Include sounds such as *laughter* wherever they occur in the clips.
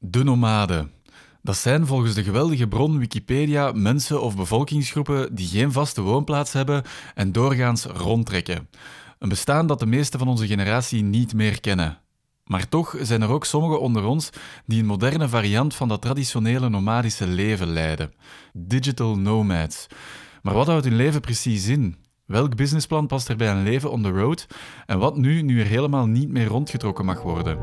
De nomaden. Dat zijn volgens de geweldige bron Wikipedia mensen of bevolkingsgroepen die geen vaste woonplaats hebben en doorgaans rondtrekken. Een bestaan dat de meeste van onze generatie niet meer kennen. Maar toch zijn er ook sommigen onder ons die een moderne variant van dat traditionele nomadische leven leiden. Digital nomads. Maar wat houdt hun leven precies in? Welk businessplan past er bij een leven on the road? En wat nu, nu er helemaal niet meer rondgetrokken mag worden?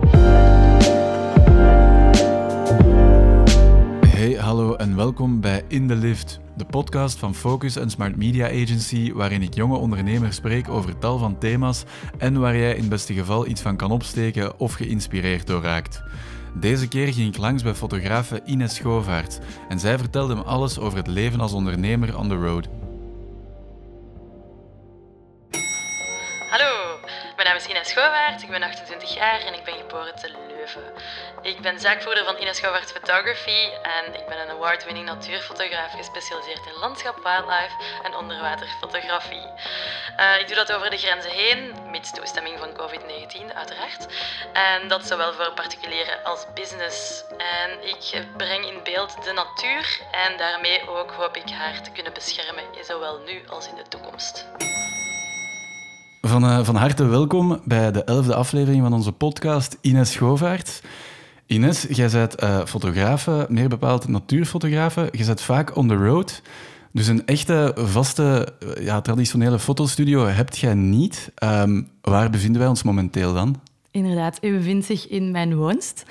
Hey, hallo en welkom bij In the Lift, de podcast van Focus en Smart Media Agency, waarin ik jonge ondernemers spreek over tal van thema's en waar jij in het beste geval iets van kan opsteken of geïnspireerd door raakt. Deze keer ging ik langs bij fotografe Ines Schovaert en zij vertelde me alles over het leven als ondernemer on the road. Hallo, mijn naam is Ines Schouwaert, ik ben 28 jaar en ik ben geboren te Ik ben zaakvoerder van Ines Schouwaert Photography en ik ben een award-winning natuurfotograaf gespecialiseerd in landschap, wildlife en onderwaterfotografie. Uh, ik doe dat over de grenzen heen, mits toestemming van COVID-19 uiteraard. En dat zowel voor particulieren als business. En ik breng in beeld de natuur en daarmee ook hoop ik haar te kunnen beschermen, zowel nu als in de toekomst. Van, uh, van harte welkom bij de elfde aflevering van onze podcast Ines Schovaert. Ines, jij bent uh, fotografe, meer bepaald natuurfotografe. Je bent vaak on the road. Dus een echte, vaste, ja, traditionele fotostudio heb jij niet. Um, waar bevinden wij ons momenteel dan? Inderdaad, u bevindt zich in mijn woonst.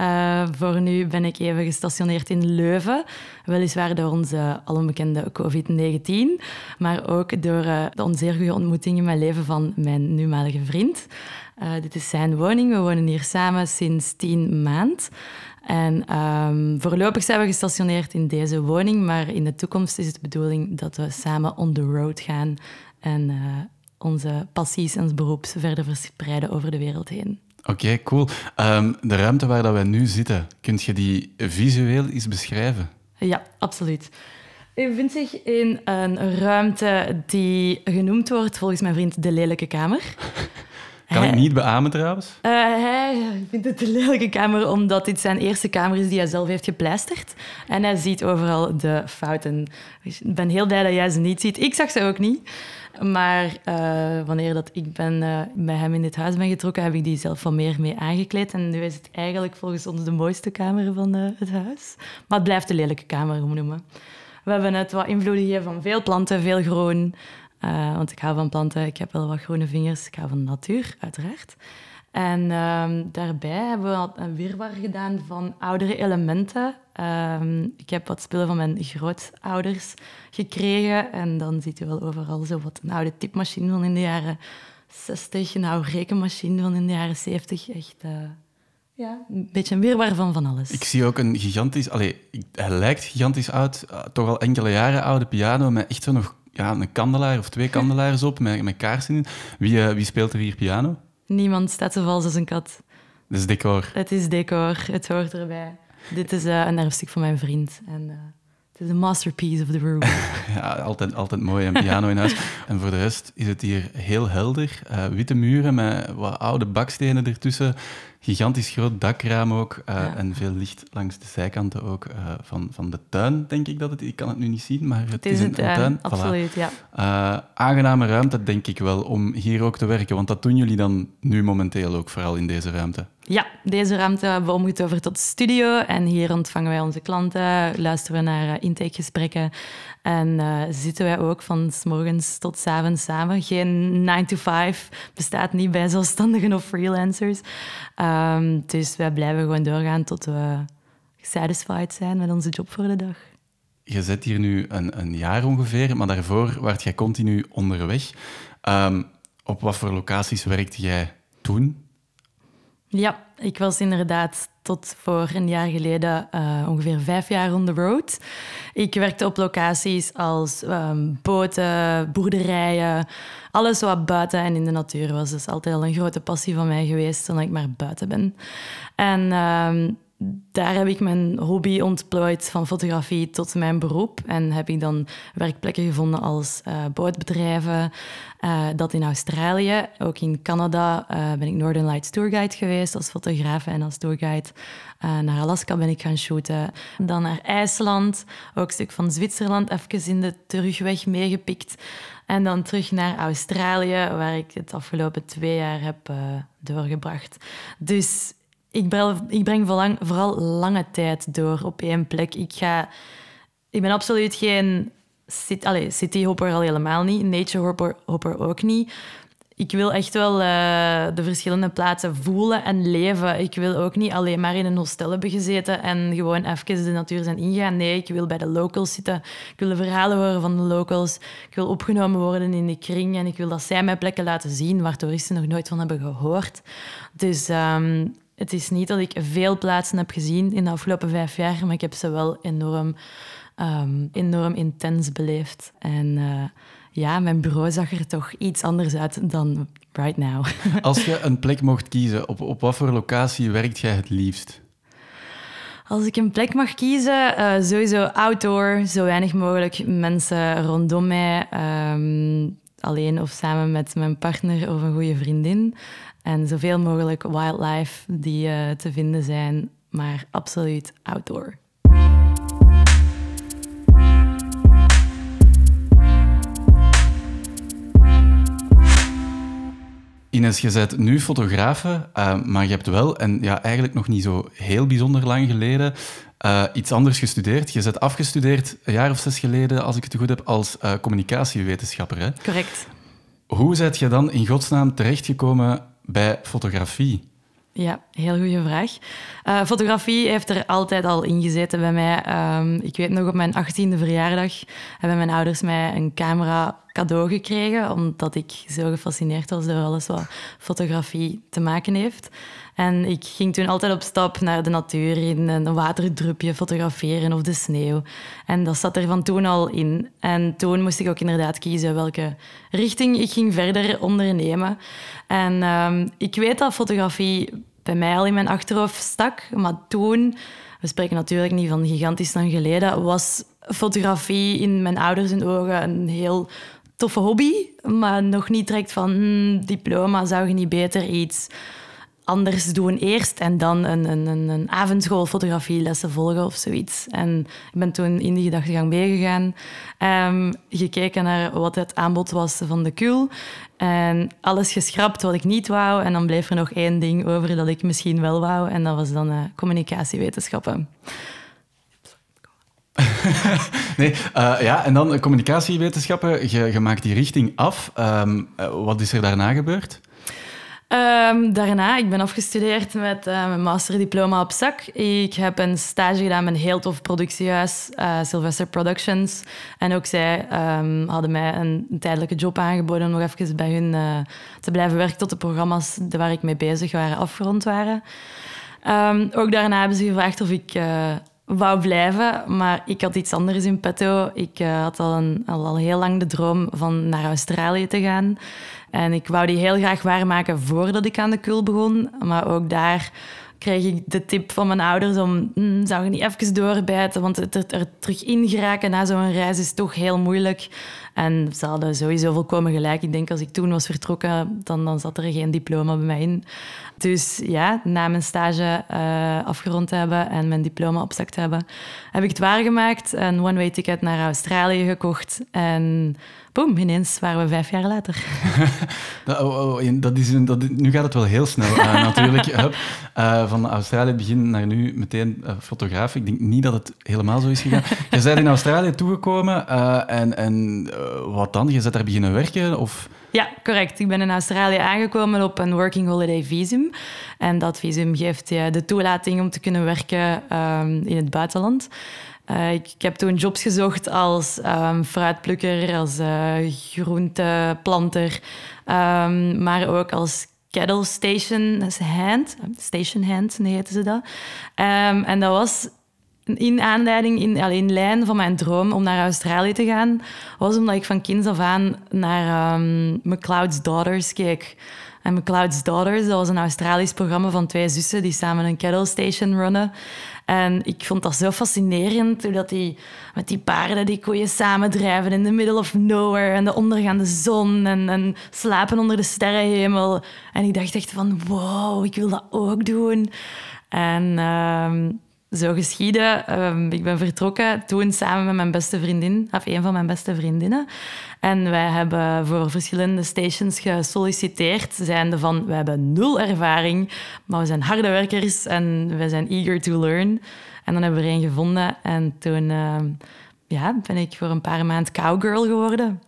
Uh, voor nu ben ik even gestationeerd in Leuven. Weliswaar door onze alombekende COVID-19, maar ook door uh, de onzeer goede ontmoeting in mijn leven van mijn numalige vriend. Uh, dit is zijn woning. We wonen hier samen sinds tien maand. En um, voorlopig zijn we gestationeerd in deze woning, maar in de toekomst is het de bedoeling dat we samen on the road gaan en onze passies en beroeps verder verspreiden over de wereld heen. Oké, cool. Um, de ruimte waar dat wij nu zitten, kunt je die visueel eens beschrijven? Ja, absoluut. U bevindt zich in een ruimte die genoemd wordt, volgens mijn vriend, de lelijke kamer. *laughs* Kan ik niet beamen trouwens? Uh, hij vindt het een lelijke kamer omdat dit zijn eerste kamer is die hij zelf heeft gepleisterd. En hij ziet overal de fouten. Ik ben heel blij dat jij ze niet ziet. Ik zag ze ook niet. Maar uh, wanneer dat ik ben, bij hem in dit huis ben getrokken, heb ik die zelf van meer mee aangekleed. En nu is het eigenlijk volgens ons de mooiste kamer van uh, het huis. Maar het blijft de lelijke kamer, hoe noemen. We hebben net wat invloeden gegeven van veel planten, veel groen. want ik hou van planten, ik heb wel wat groene vingers. Ik hou van de natuur, uiteraard. En ehm, daarbij hebben we een wirwar gedaan van oudere elementen. Um, ik heb wat spullen van mijn grootouders gekregen. En dan ziet u wel overal zo wat een oude typemachine van in de jaren 60, een oude rekenmachine van in de jaren 70. Echt uh, ja, een beetje een wirwar van van alles. Ik zie ook een gigantisch... Allez, hij lijkt gigantisch oud, uh, toch al enkele jaren oude piano met echt zo nog ja, een kandelaar of twee kandelaars op met, met kaarsen in. Wie, uh, wie speelt er hier piano? Niemand staat zo vals als een kat. Het is decor. Het is decor, het hoort erbij. Dit is uh, een erfstuk van mijn vriend. En, uh, het is een masterpiece of the room. *laughs* ja, altijd, altijd mooi, een piano in huis. En voor de rest is het hier heel helder. Uh, witte muren met wat oude bakstenen ertussen. Gigantisch groot dakraam ook. Uh, ja. En veel licht langs de zijkanten ook uh, van, van de tuin, denk ik dat het... Ik kan het nu niet zien, maar het, het is, is, een, tuin. tuin. Absoluut, voilà. ja. Aangename ruimte, denk ik wel, om hier ook te werken. Want dat doen jullie dan nu momenteel ook, vooral in deze ruimte. Ja, deze ruimte hebben we omgetoverd tot studio. En hier ontvangen wij onze klanten, luisteren we naar intakegesprekken. En uh, zitten wij ook van s morgens tot s avonds samen. Geen 9 to 5 bestaat niet bij zelfstandigen of freelancers. Um, dus wij blijven gewoon doorgaan tot we satisfied zijn met onze job voor de dag. Je zit hier nu een, een jaar ongeveer, maar daarvoor werd jij continu onderweg. Um, op wat voor locaties werkte jij toen? Ja, ik was inderdaad tot voor een jaar geleden uh, ongeveer vijf jaar on the road. Ik werkte op locaties als um, boten, boerderijen, alles wat buiten en in de natuur was. Dat is altijd al een grote passie van mij geweest, zodat ik maar buiten ben. En um, daar heb ik mijn hobby ontplooid van fotografie tot mijn beroep. En heb ik dan werkplekken gevonden als uh, bootbedrijven. Uh, dat in Australië. Ook in Canada uh, ben ik Northern Lights Tourguide geweest als fotograaf en als tourguide. naar Alaska ben ik gaan shooten. Dan naar IJsland. Ook een stuk van Zwitserland even in de terugweg meegepikt. En dan terug naar Australië, waar ik het afgelopen twee jaar heb doorgebracht. Dus ik breng, ik breng vooral lange tijd door op één plek. Ik, ga, ik ben absoluut geen city, allez, cityhopper al helemaal niet, nature hopper ook niet. Ik wil echt wel uh, de verschillende plaatsen voelen en leven. Ik wil ook niet alleen maar in een hostel hebben gezeten en gewoon even de natuur zijn ingaan. Nee, ik wil bij de locals zitten. Ik wil de verhalen horen van de locals. Ik wil opgenomen worden in die kring en ik wil dat zij mij plekken laten zien waar toeristen nog nooit van hebben gehoord. Dus um, het is niet dat ik veel plaatsen heb gezien in de afgelopen vijf jaar, maar ik heb ze wel enorm, ehm, enorm intens beleefd. En uh, ja, mijn bureau zag er toch iets anders uit dan right now. *laughs* Als je een plek mocht kiezen, op, op wat voor locatie werkt jij het liefst? Als ik een plek mag kiezen, uh, sowieso outdoor, zo weinig mogelijk mensen rondom mij. Um, alleen of samen met mijn partner of een goede vriendin. En zoveel mogelijk wildlife die uh, te vinden zijn, maar absoluut outdoor. Ines, je bent nu fotografe, uh, maar je hebt wel, en ja, eigenlijk nog niet zo heel bijzonder lang geleden, uh, iets anders gestudeerd. Je bent afgestudeerd een jaar of zes geleden, als ik het goed heb, als communicatiewetenschapper. Hè? Correct. Hoe zet je dan in godsnaam terechtgekomen bij fotografie? Ja, heel goede vraag. Uh, fotografie heeft er altijd al in gezeten bij mij. Um, ik weet nog, op mijn 18e verjaardag hebben mijn ouders mij een camera cadeau gekregen, omdat ik zo gefascineerd was door alles wat fotografie te maken heeft. En ik ging toen altijd op stap naar de natuur, in een waterdrupje fotograferen of de sneeuw. En dat zat er van toen al in. En toen moest ik ook inderdaad kiezen welke richting ik ging verder ondernemen. En um, ik weet dat fotografie bij mij al in mijn achterhoofd stak, maar toen, we spreken natuurlijk niet van gigantisch lang geleden, was fotografie in mijn ouders ogen een heel toffe hobby, maar nog niet direct van hmm, diploma, zou je niet beter iets anders doen eerst en dan een, een, een, een avondschool fotografielessen volgen of zoiets. En ik ben toen in die gedachtegang meegegaan, um, gekeken naar wat het aanbod was van de KUL en alles geschrapt wat ik niet wou. En dan bleef er nog één ding over dat ik misschien wel wou en dat was dan uh, communicatiewetenschappen. Nee, uh, ja, en dan communicatiewetenschappen. Je, maakt die richting af. Um, wat is er daarna gebeurd? Um, daarna, ik ben afgestudeerd met uh, mijn masterdiploma op zak. Ik heb een stage gedaan met een heel tof productiehuis, Sylvester Productions. En ook zij um, hadden mij een, tijdelijke job aangeboden om nog even bij hun te blijven werken tot de programma's waar ik mee bezig waren afgerond waren. Ook daarna hebben ze gevraagd of ik wou blijven, maar ik had iets anders in petto. Ik had al, een, al, al heel lang de droom van naar Australië te gaan. En ik wou die heel graag waarmaken voordat ik aan de kul begon. Maar ook daar kreeg ik de tip van mijn ouders om... Mm, zou je niet even doorbijten? Want er, er terug in geraken na zo'n reis is toch heel moeilijk. En ze hadden sowieso volkomen gelijk. Ik denk als ik toen was vertrokken, dan, dan zat er geen diploma bij mij in. Dus ja, na mijn stage uh, afgerond te hebben en mijn diploma op zak te hebben, heb ik het waargemaakt. Een one-way ticket naar Australië gekocht. En boom, ineens waren we vijf jaar later. *laughs* dat, oh, oh, dat is, dat, nu gaat het wel heel snel uh, *laughs* natuurlijk. Uh, van Australië begin naar nu meteen fotograaf. Ik denk niet dat het helemaal zo is gegaan. Je bent in Australië toegekomen en, en wat dan? Je bent daar beginnen werken? Of... Ja, correct. Ik ben in Australië aangekomen op een working holiday visum. En dat visum geeft je de toelating om te kunnen werken um, in het buitenland. Uh, ik, heb toen jobs gezocht als um, fruitplukker, als uh, groenteplanter, um, maar ook als cattle station hand, station hand heette ze dat. en dat was in aanleiding, in, in lijn van mijn droom om naar Australië te gaan, was omdat ik van kinds af aan naar um, McCloud's Daughters keek. En McCloud's Daughters, dat was een Australisch programma van twee zussen die samen een cattle station runnen. En ik vond dat zo fascinerend, hoe dat die met die paarden die koeien samendrijven in the middle of nowhere en de ondergaande zon en, en slapen onder de sterrenhemel. En ik dacht echt van, wow, ik wil dat ook doen. En ehm, zo geschieden. Ehm, ik ben vertrokken toen samen met mijn beste vriendin, of een van mijn beste vriendinnen. En wij hebben voor verschillende stations gesolliciteerd, zijnde van, we hebben nul ervaring, maar we zijn harde werkers en we zijn eager to learn. En dan hebben we er een gevonden en toen ehm, ja, ben ik voor een paar maanden cowgirl geworden.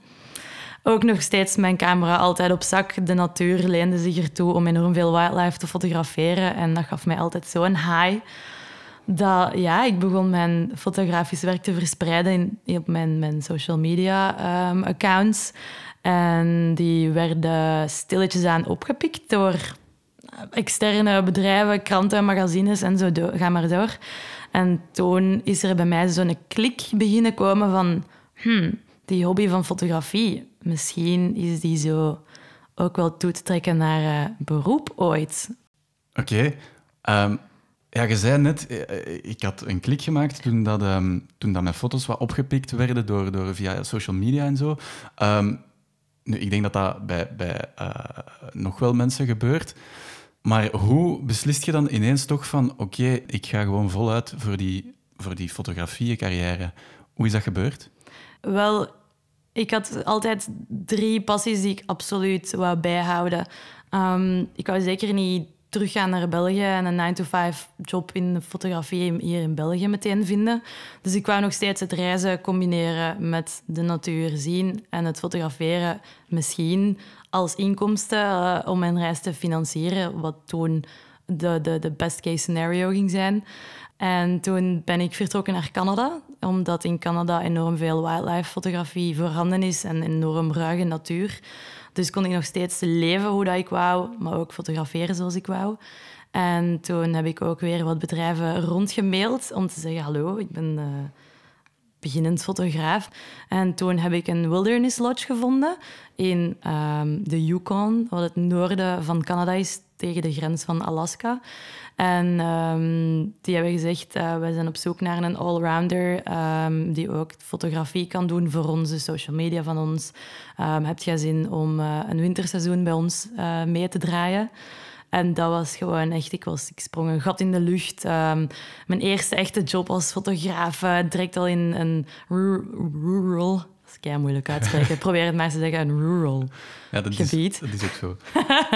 Ook nog steeds mijn camera altijd op zak. De natuur leende zich ertoe om enorm veel wildlife te fotograferen en dat gaf mij altijd zo'n high dat ja, ik begon mijn fotografisch werk te verspreiden in, op mijn, mijn social media um, accounts. En die werden stilletjes aan opgepikt door externe bedrijven, kranten, magazines en zo. Ga maar door. En toen is er bij mij zo'n klik beginnen komen van... Hmm, die hobby van fotografie, misschien is die zo ook wel toe te trekken naar uh, beroep ooit. Oké. Ehm, ja, je zei net, eh, eh, ik had een klik gemaakt toen, dat, ehm, toen dat mijn foto's wat opgepikt werden door, door via social media en zo. Ehm, ik denk dat dat bij, bij uh, nog wel mensen gebeurt. Maar hoe beslist je dan ineens toch van, oké, ik ga gewoon voluit voor die, voor die fotografie-carrière? Hoe is dat gebeurd? Wel, ik had altijd drie passies die ik absoluut wou bijhouden. Um, ik wou zeker niet teruggaan naar België en een 9-to-5 job in de fotografie hier in België meteen vinden. Dus ik wou nog steeds het reizen combineren met de natuur zien en het fotograferen misschien als inkomsten uh, om mijn reis te financieren, wat toen de, de, de best case scenario ging zijn. En toen ben ik vertrokken naar Canada, omdat in Canada enorm veel wildlife fotografie voorhanden is en enorm ruige natuur. Dus kon ik nog steeds leven hoe dat ik wou, maar ook fotograferen zoals ik wou. En toen heb ik ook weer wat bedrijven rondgemaild om te zeggen: Hallo, ik ben uh, beginnend fotograaf. En toen heb ik een wilderness lodge gevonden in um, de Yukon, wat het noorden van Canada is, tegen de grens van Alaska. En um, die hebben gezegd, uh, wij zijn op zoek naar een allrounder um, die ook fotografie kan doen voor onze social media van ons. Um, heb jij zin om uh, een winterseizoen bij ons uh, mee te draaien? En dat was gewoon echt, ik, was, ik sprong een gat in de lucht. mijn eerste echte job als fotograaf, direct al in een rural dat is moeilijk uitspreken. Probeer het maar te zeggen, een rural ja, dat gebied. Is, dat is ook zo.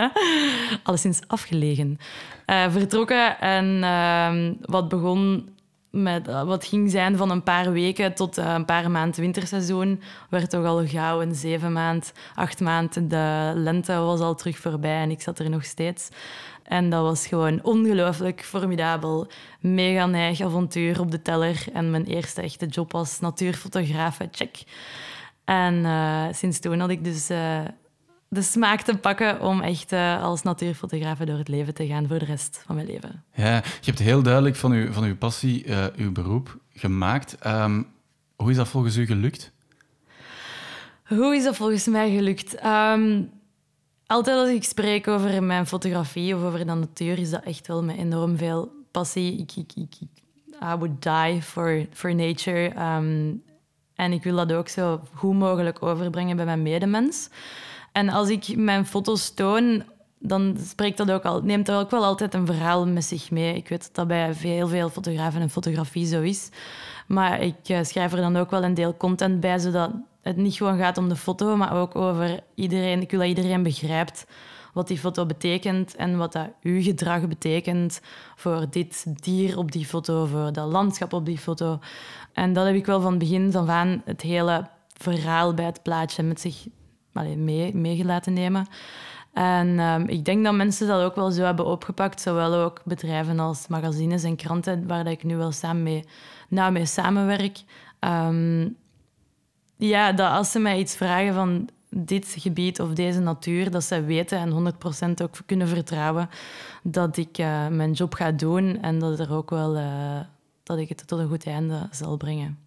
*laughs* Alleszins afgelegen. Uh, vertrokken en uh, wat begon met uh, wat ging zijn van een paar weken tot uh, een paar maanden winterseizoen, werd toch al gauw een zeven maand, acht maanden. De lente was al terug voorbij en ik zat er nog steeds. En dat was gewoon ongelooflijk formidabel. Mega neig avontuur op de teller. En mijn eerste echte job als natuurfotograaf, check. En uh, sinds toen had ik dus uh, de smaak te pakken om echt uh, als natuurfotograaf door het leven te gaan voor de rest van mijn leven. Ja, je hebt heel duidelijk van uw, van uw passie uw beroep gemaakt. Um, hoe is dat volgens u gelukt? Hoe is dat volgens mij gelukt? Um, altijd als ik spreek over mijn fotografie of over de natuur, is dat echt wel met enorm veel passie. Ik, ik, ik, I would die for, for nature. Um, en ik wil dat ook zo goed mogelijk overbrengen bij mijn medemens. En als ik mijn foto's toon, dan spreekt dat ook al, neemt dat ook wel altijd een verhaal met zich mee. Ik weet dat dat bij heel veel fotografen en fotografie zo is. Maar ik eh, schrijf er dan ook wel een deel content bij, zodat het niet gewoon gaat om de foto, maar ook over iedereen. Ik wil dat iedereen begrijpt wat die foto betekent en wat dat uw gedrag betekent voor dit dier op die foto, voor dat landschap op die foto. En dat heb ik wel van begin af aan het hele verhaal bij het plaatje met zich mee, meegelaten nemen. En um, ik denk dat mensen dat ook wel zo hebben opgepakt, zowel ook bedrijven als magazines en kranten, waar ik nu wel samen mee, nou mee samenwerk. Um, ja, dat als ze mij iets vragen van dit gebied of deze natuur, dat ze weten en 100% ook kunnen vertrouwen dat ik uh, mijn job ga doen en dat, er ook wel, uh, dat ik het tot een goed einde zal brengen.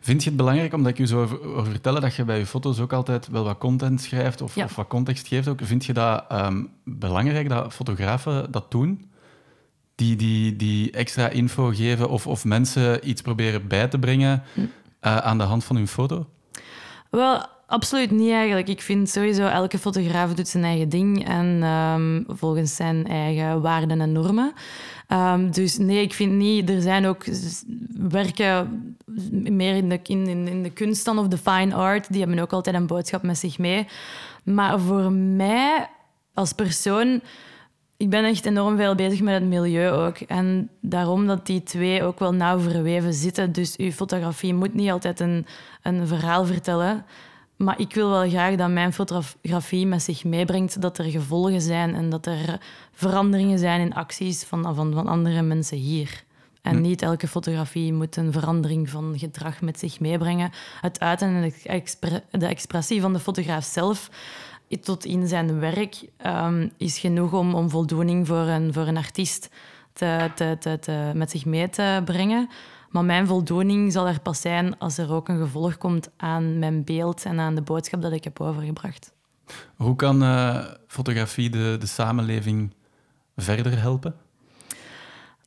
Vind je het belangrijk, omdat ik je zo over vertellen, dat je bij je foto's ook altijd wel wat content schrijft of, of wat context geeft? Ook. Vind je dat um, belangrijk dat fotografen dat doen? die, die, die extra info geven of, of mensen iets proberen bij te brengen Hm. eh, aan de hand van hun foto? Wel, absoluut niet eigenlijk. Ik vind sowieso elke fotograaf doet zijn eigen ding en ehm, volgens zijn eigen waarden en normen. Ehm, dus nee, ik vind niet. Er zijn ook werken meer in de, in, in de kunst dan of de fine art. Die hebben ook altijd een boodschap met zich mee. Maar voor mij als persoon ik ben echt enorm veel bezig met het milieu ook. En daarom dat die twee ook wel nauw verweven zitten. Dus uw fotografie moet niet altijd een, een verhaal vertellen. Maar ik wil wel graag dat mijn fotografie met zich meebrengt dat er gevolgen zijn en dat er veranderingen zijn in acties van, van, van andere mensen hier. En niet elke fotografie moet een verandering van gedrag met zich meebrengen. Het uiten en de, expre- de expressie van de fotograaf zelf tot in zijn werk ehm, is genoeg om, om voldoening voor een, voor een artiest te, te, te, te- met zich mee te brengen. Maar mijn voldoening zal er pas zijn als er ook een gevolg komt aan mijn beeld en aan de boodschap dat ik heb overgebracht. Hoe kan eh, fotografie de, de samenleving verder helpen?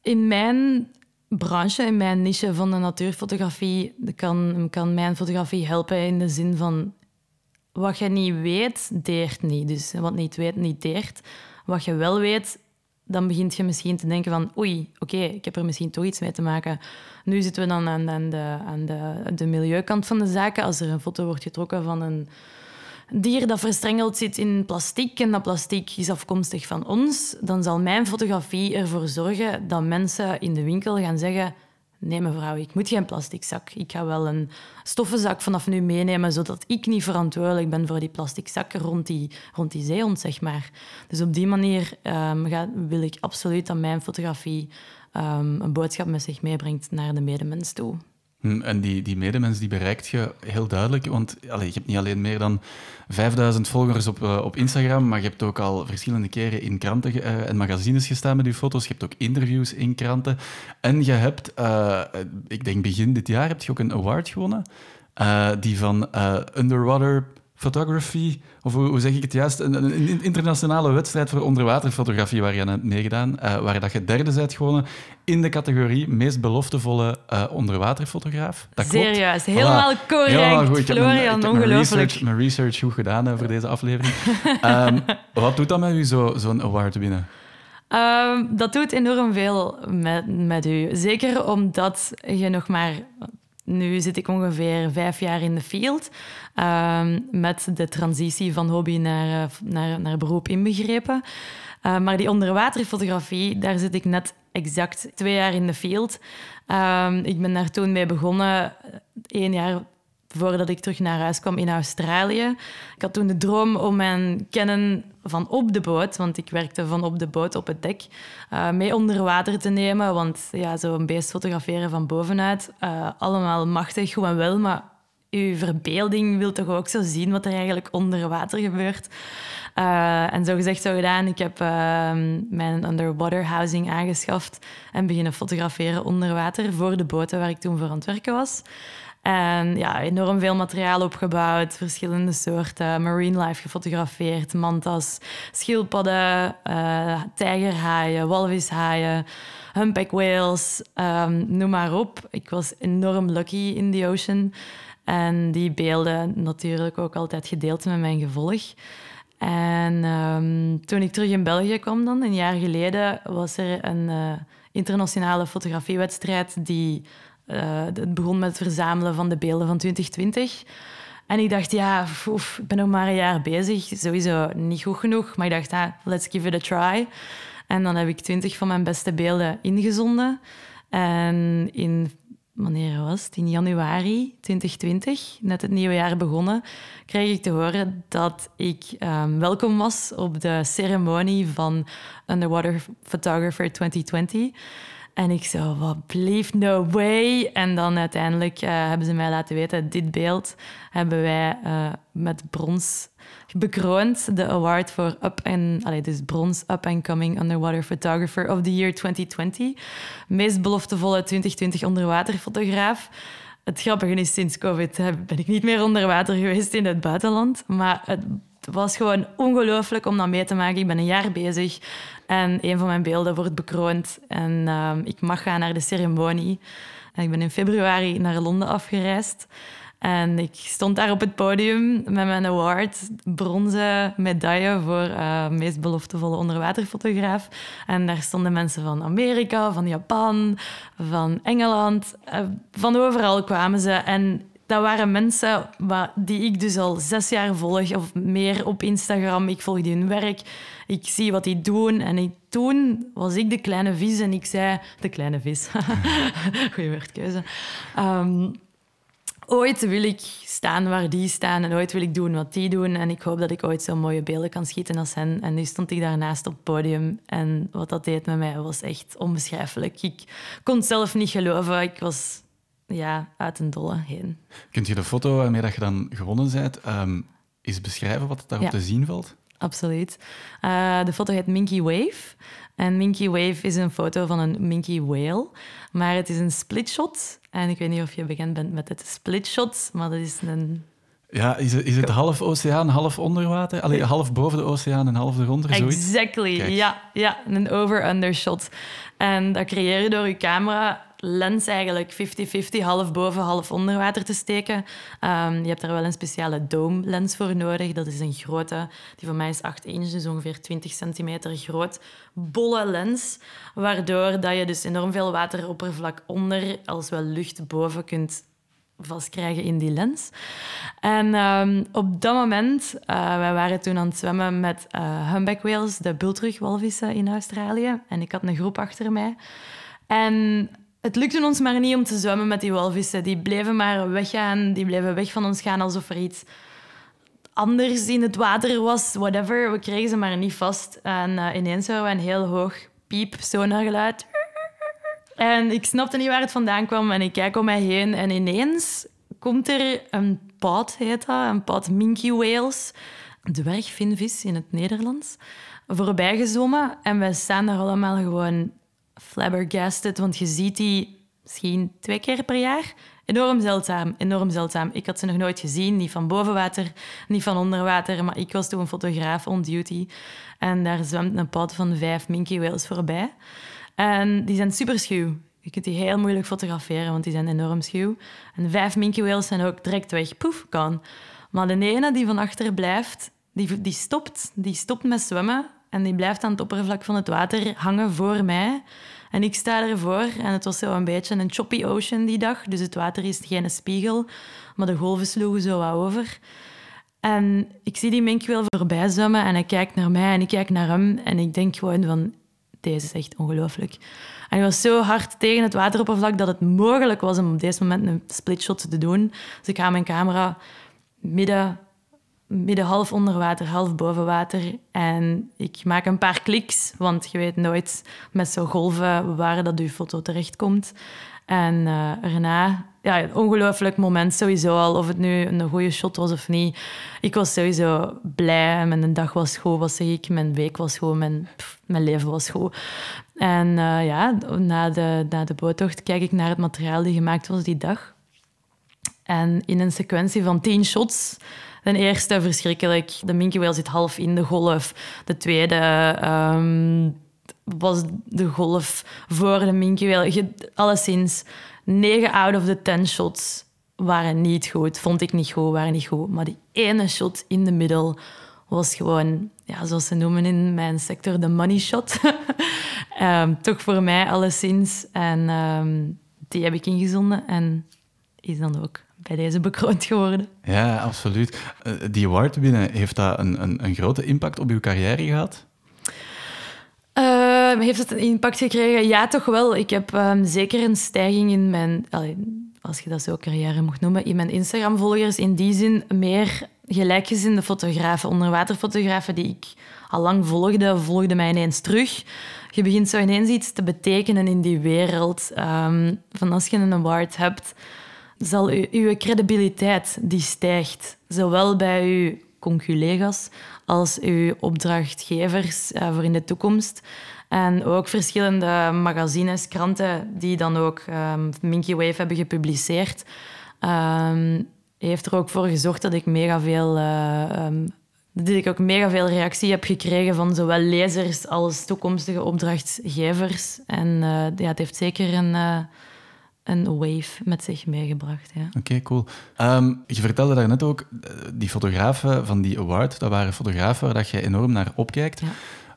In mijn branche, in mijn niche van de natuurfotografie, kan, kan mijn fotografie helpen in de zin van wat je niet weet, deert niet. Dus wat niet weet, niet deert. Wat je wel weet, dan begint je misschien te denken van oei, oké, ik heb er misschien toch iets mee te maken. Nu zitten we dan aan, de, aan de, de milieukant van de zaken. Als er een foto wordt getrokken van een dier dat verstrengeld zit in plastic en dat plastic is afkomstig van ons, dan zal mijn fotografie ervoor zorgen dat mensen in de winkel gaan zeggen nee mevrouw, ik moet geen plastic zak. Ik ga wel een stoffenzak vanaf nu meenemen, zodat ik niet verantwoordelijk ben voor die plastic zakken rond die, rond die zeehond, zeg maar. Dus op die manier ehm, ga, wil ik absoluut dat mijn fotografie ehm, een boodschap met zich meebrengt naar de medemens toe. Hm, En die, die medemens die bereikt je heel duidelijk, want allee, je hebt niet alleen meer dan 5000 volgers op, eh, op Instagram, maar je hebt ook al verschillende keren in kranten eh, en magazines gestaan met je foto's. Je hebt ook interviews in kranten. En je hebt, eh, ik denk begin dit jaar, heb je ook een award gewonnen, die van Underwater Photography, of hoe, hoe zeg ik het juist, een, internationale wedstrijd voor onderwaterfotografie waar je aan hebt meegedaan, eh, waar dat je derde bent gewonnen in de categorie meest beloftevolle eh, onderwaterfotograaf. Dat klopt. Zeer juist, helemaal Voilà. correct. Helemaal goed. Ik heb mijn- Florian, heb mijn ongelooflijk. research, mijn research goed gedaan eh, voor deze aflevering. *laughs* Ehm, wat doet dat met u, zo- zo'n award winnen? Ehm, dat doet enorm veel met, met u. Zeker omdat je nog maar... Nu zit ik ongeveer vijf jaar in de field. ehm, met de transitie van hobby naar, eh, naar, naar beroep inbegrepen. Eh, maar die onderwaterfotografie, daar zit ik net exact twee jaar in de field. Ehm, ik ben daar toen mee begonnen, één jaar voordat ik terug naar huis kwam in Australië. Ik had toen de droom om mijn kennen van op de boot, want ik werkte van op de boot op het dek, eh, mee onder water te nemen. Want ja, zo'n beest fotograferen van bovenuit, eh, allemaal machtig, goed en wel, maar uw verbeelding wil toch ook zo zien wat er eigenlijk onder water gebeurt. Eh, en zo gezegd, zo gedaan. Ik heb ehm, mijn underwater housing aangeschaft en beginnen fotograferen onder water voor de boten waar ik toen voor aan het werken was. En ja, enorm veel materiaal opgebouwd, verschillende soorten, marine life gefotografeerd, mantas, schildpadden, eh, tijgerhaaien, walvishaaien, humpback whales, ehm, noem maar op. Ik was enorm lucky in the ocean. En die beelden natuurlijk ook altijd gedeeld met mijn gevolg. En ehm, toen ik terug in België kwam dan, een jaar geleden, was er een eh, internationale fotografiewedstrijd die eh, het begon met het verzamelen van de beelden van 2020. En ik dacht, ja, ik ben nog maar een jaar bezig. Sowieso niet goed genoeg. Maar ik dacht, ah, let's give it a try. En dan heb ik 20 van mijn beste beelden ingezonden. En in, wanneer was? In januari 2020, net het nieuwe jaar begonnen, kreeg ik te horen dat ik ehm, welkom was op de ceremonie van Underwater Photographer 2020. En ik zo, wat bleef no way. En dan uiteindelijk eh, hebben ze mij laten weten, dit beeld hebben wij eh, met brons bekroond. De award voor up and, dus brons Up and Coming Underwater Photographer of the Year 2020. Meest beloftevolle 2020 onderwaterfotograaf. Het grappige is, sinds COVID ben ik niet meer onder water geweest in het buitenland. Maar het was gewoon ongelooflijk om dat mee te maken. Ik ben een jaar bezig en een van mijn beelden wordt bekroond. En ehm, ik mag gaan naar de ceremonie. Ik ben in februari naar Londen afgereisd. En ik stond daar op het podium met mijn award, bronzen medaille voor uh, meest beloftevolle onderwaterfotograaf. En daar stonden mensen van Amerika, van Japan, van Engeland, uh, van overal kwamen ze. En dat waren mensen die ik dus al zes jaar volg of meer op Instagram. Ik volg hun werk, ik zie wat die doen. En ik, toen was ik de kleine vis en ik zei... De kleine vis. *laughs* Goeie woordkeuze. Um, ooit wil ik staan waar die staan en ooit wil ik doen wat die doen. En ik hoop dat ik ooit zo mooie beelden kan schieten als hen. En nu stond ik daarnaast op het podium en wat dat deed met mij was echt onbeschrijfelijk. Ik kon het zelf niet geloven. Ik was ja, uit een dolle heen. Kunt je de foto waarmee dat je dan gewonnen bent, um, eens beschrijven wat daarop te zien valt? Absoluut. Uh, de foto heet Minky Wave. En Minky Wave is een foto van een Minky Whale. Maar het is een splitshot. En ik weet niet of je bekend bent met het splitshot, maar dat is een... Ja, is het, is het half oceaan, half onderwater? Allee, half boven de oceaan en half eronder, zoiets? Exactly, ja, ja. Een over-under shot. En dat creëer je door je camera lens eigenlijk 50-50, half boven, half onder water te steken. Um, je hebt daar wel een speciale dome lens voor nodig. Dat is een grote, die voor mij is 8 inch, dus ongeveer 20 centimeter groot. Bolle lens, waardoor dat je dus enorm veel wateroppervlak onder als wel lucht boven kunt vastkrijgen in die lens. En um, op dat moment, uh, wij waren toen aan het zwemmen met uh, humpback whales, de bultrugwalvissen in Australië. En ik had een groep achter mij. En het lukte ons maar niet om te zwemmen met die walvissen. Die bleven maar weggaan, die bleven weg van ons gaan alsof er iets anders in het water was, whatever. We kregen ze maar niet vast. En uh, ineens houden we een heel hoog piep, sonargeluid. En ik snapte niet waar het vandaan kwam. En ik kijk om mij heen en ineens komt er een pad, heet een pad minky whales, dwergvinvis in het Nederlands, voorbij gezwommen. En wij staan daar allemaal gewoon flabbergasted, want je ziet die misschien twee keer per jaar. Enorm zeldzaam, enorm zeldzaam. Ik had ze nog nooit gezien, niet van boven water, niet van onder water, maar ik was toen een fotograaf on duty. En daar zwemt een pad van vijf minky whales voorbij. En die zijn super schuw. Je kunt die heel moeilijk fotograferen, want die zijn enorm schuw. En vijf minky whales zijn ook direct weg. Poef, kan. Maar de ene die van achter blijft, die, die stopt. Die stopt met zwemmen en die blijft aan het oppervlak van het water hangen voor mij. En ik sta ervoor en het was zo een beetje een choppy ocean die dag. Dus het water is geen spiegel, maar de golven sloegen zo wat over. En ik zie die mink wel voorbij zwemmen en hij kijkt naar mij en ik kijk naar hem. En ik denk gewoon van, deze is echt ongelooflijk. En hij was zo hard tegen het wateroppervlak dat het mogelijk was om op deze moment een splitshot te doen. Dus ik ga mijn camera midden midden half onder water, half boven water. En ik maak een paar kliks, want je weet nooit met zo'n golven waar dat je foto terechtkomt. En uh, erna, ja, een ongelooflijk moment sowieso al, of het nu een goede shot was of niet. Ik was sowieso blij, mijn dag was goed, wat zeg ik, mijn week was goed, mijn, mijn leven was goed. En uh, ja, na de, na de boottocht kijk ik naar het materiaal die gemaakt was die dag. En in een sequentie van tien shots de eerste verschrikkelijk. De whale zit half in de golf. De tweede ehm, was de golf voor de minke whale. Alleszins, 9 out of the 10 shots waren niet goed. Vond ik niet goed, waren niet goed. Maar die ene shot in de middel was gewoon, ja, zoals ze noemen in mijn sector, de money shot. um, *laughs* toch voor mij alleszins. En um, die heb ik ingezonden en is dan ook bij deze bekroond geworden. Ja, absoluut. Uh, die award winnen, heeft dat een, een, een, grote impact op uw carrière gehad? Uh, heeft het een impact gekregen? Ja, toch wel. Ik heb um, zeker een stijging in mijn, als je dat zo carrière mocht noemen, in mijn Instagram-volgers. In die zin meer gelijkgezinde fotografen, onderwaterfotografen die ik al lang volgde, volgden mij ineens terug. Je begint zo ineens iets te betekenen in die wereld. Um, van als je een award hebt, zal uw credibiliteit die stijgt, zowel bij uw conculega's als uw opdrachtgevers uh, voor in de toekomst. En ook verschillende magazines, kranten die dan ook um, Minky Wave hebben gepubliceerd, um, heeft er ook voor gezorgd dat ik mega veel uh, um, dat ik ook mega veel reactie heb gekregen van zowel lezers als toekomstige opdrachtgevers. En uh, ja, het heeft zeker een, een wave met zich meegebracht. Ja. Oké, cool. Um, je vertelde daarnet ook, die fotografen van die award, dat waren fotografen waar dat je enorm naar opkijkt. Ja.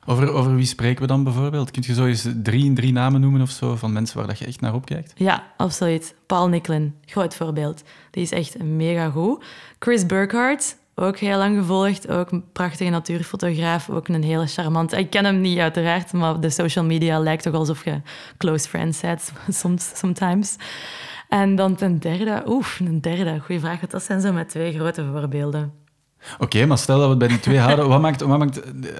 Over, over wie spreken we dan bijvoorbeeld? Kun je zo eens drie, drie namen noemen of zo van mensen waar dat je echt naar opkijkt? Ja, absoluut. Paul Nicklin, groot voorbeeld. Die is echt mega goed. Chris Burkhardt, ook heel lang gevolgd. Ook een prachtige natuurfotograaf. Ook een hele charmante. Ik ken hem niet uiteraard, maar de social media lijkt toch alsof je close friends bent, *laughs* soms, sometimes. En dan ten derde, oef, een derde, goede vraag. Dat zijn zo met twee grote voorbeelden. Oké, maar stel dat we het bij die twee houden. Wat maakt, wat maakt uh,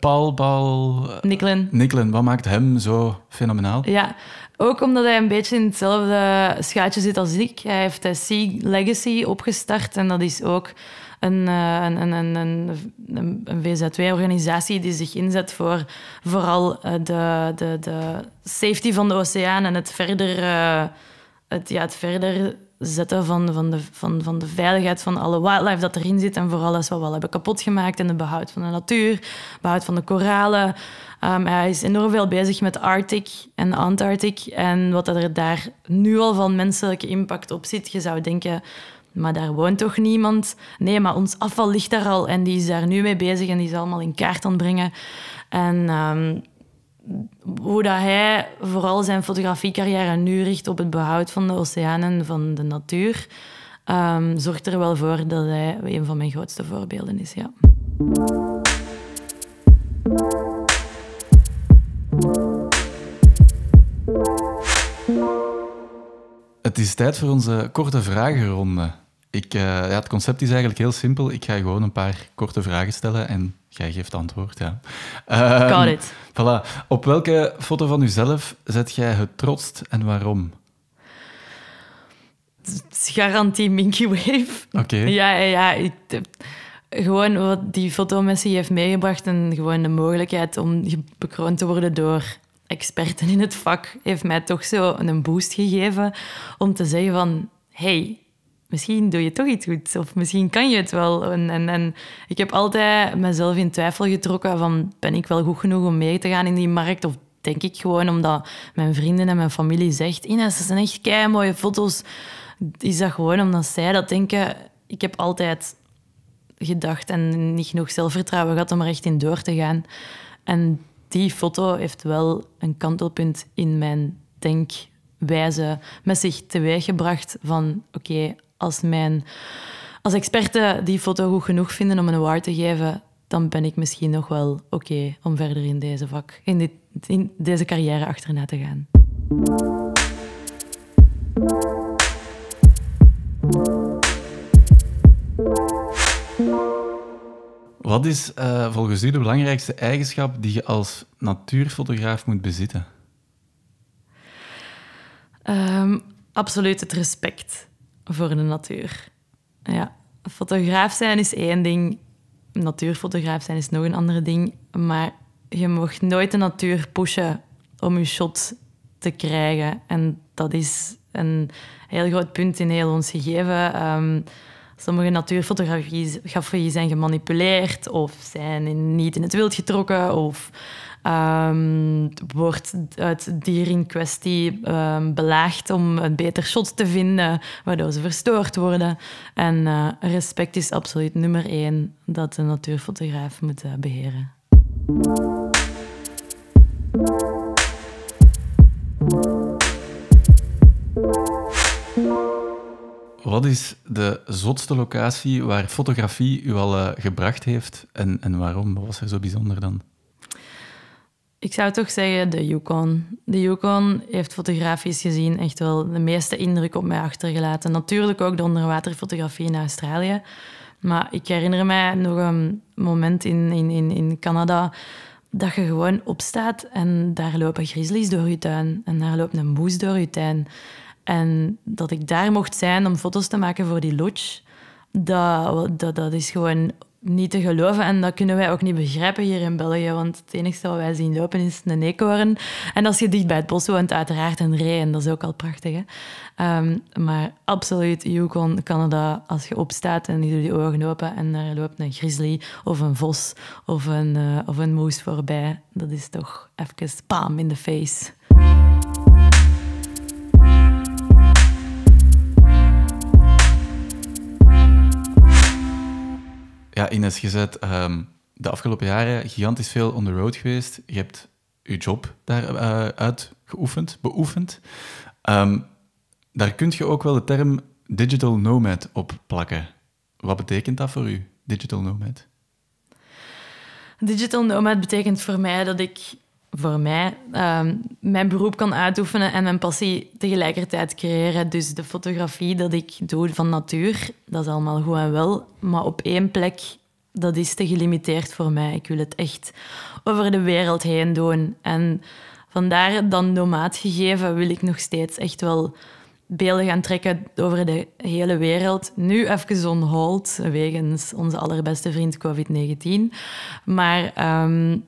Paul, Paul... Nicklin. Nicklin, wat maakt hem zo fenomenaal? Ja, ook omdat hij een beetje in hetzelfde schuitje zit als ik. Hij heeft de Sea Legacy opgestart en dat is ook een, een, een, een, een VZ2-organisatie die zich inzet voor vooral de, de, de safety van de oceaan en het verder, het, ja, het verder zetten van, van, de, van, van de veiligheid van alle wildlife dat erin zit en voor alles wat we al hebben kapot gemaakt en de behoud van de natuur, behoud van de koralen. Um, hij is enorm veel bezig met Arctic en Antarctic en wat er daar nu al van menselijke impact op zit. Je zou denken, maar daar woont toch niemand? Nee, maar ons afval ligt daar al en die is daar nu mee bezig en die is allemaal in kaart aan het brengen. En... Um, hoe dat hij vooral zijn fotografiecarrière nu richt op het behoud van de oceanen, van de natuur, um, zorgt er wel voor dat hij een van mijn grootste voorbeelden is. Ja. Het is tijd voor onze korte vragenronde. Ik, uh, ja, het concept is eigenlijk heel simpel. Ik ga gewoon een paar korte vragen stellen en jij geeft antwoord. Ja. Um, Got it. Voilà. Op welke foto van uzelf zet jij het trotst en waarom? Garantie Minky Wave. Oké. Ja, ja. Ik, gewoon wat die fotomissie heeft meegebracht en gewoon de mogelijkheid om bekroond te worden door experten in het vak heeft mij toch zo een boost gegeven om te zeggen van hey, misschien doe je toch iets goed. Of misschien kan je het wel. En, en, en, ik heb altijd mezelf in twijfel getrokken van... Ben ik wel goed genoeg om mee te gaan in die markt? Of denk ik gewoon omdat mijn vrienden en mijn familie zegt... Ines, dat zijn echt kei mooie foto's. Is dat gewoon omdat zij dat denken? Ik heb altijd gedacht en niet genoeg zelfvertrouwen gehad om er echt in door te gaan. En die foto heeft wel een kantelpunt in mijn denkwijze met zich teweeggebracht van oké, als, mijn, als experten die foto goed genoeg vinden om een award te geven, dan ben ik misschien nog wel oké om verder in deze vak, in, dit, in deze carrière achterna te gaan. Wat is uh, volgens u de belangrijkste eigenschap die je als natuurfotograaf moet bezitten? Um, absoluut het respect voor de natuur. Ja, fotograaf zijn is één ding, natuurfotograaf zijn is nog een andere ding. Maar je mag nooit de natuur pushen om je shot te krijgen. En dat is een heel groot punt in heel ons gegeven. Um, sommige natuurfotografie zijn gemanipuleerd of zijn niet in het wild getrokken of Um, wordt het dier in kwestie um, belaagd om een beter shot te vinden, waardoor ze verstoord worden. En uh, respect is absoluut nummer één dat de natuurfotograaf moet uh, beheren. Wat is de zotste locatie waar fotografie u al uh, gebracht heeft en, en waarom? Wat was er zo bijzonder dan? Ik zou toch zeggen de Yukon. De Yukon heeft fotografisch gezien echt wel de meeste indruk op mij achtergelaten. Natuurlijk ook de onderwaterfotografie in Australië. Maar ik herinner mij nog een moment in, in, in, Canada dat je gewoon opstaat en daar lopen grizzlies door je tuin. En daar loopt een moes door je tuin. En dat ik daar mocht zijn om foto's te maken voor die lodge, dat, dat, dat is gewoon niet te geloven. En dat kunnen wij ook niet begrijpen hier in België. Want het enige wat wij zien lopen is een eekhoorn. En als je dicht bij het bos woont, uiteraard een ree. En dat is ook al prachtig. Hè? Ehm, maar absoluut, Yukon, Canada, als je opstaat en je doet je ogen open en er loopt een grizzly of een vos of een, uh, of een moes voorbij. Dat is toch even pam in de face. Ja, Ines, je bent um, de afgelopen jaren gigantisch veel on the road geweest. Je hebt je job daaruit uh, geoefend, beoefend. Um, daar kun je ook wel de term digital nomad op plakken. Wat betekent dat voor u, digital nomad? Digital nomad betekent voor mij dat ik voor mij um, mijn beroep kan uitoefenen en mijn passie tegelijkertijd creëren. Dus de fotografie dat ik doe van natuur, dat is allemaal goed en wel. Maar op één plek, dat is te gelimiteerd voor mij. Ik wil het echt over de wereld heen doen. En vandaar dan nomaat gegeven wil ik nog steeds echt wel beelden gaan trekken over de hele wereld. Nu even on hold, wegens onze allerbeste vriend COVID-19. Maar um,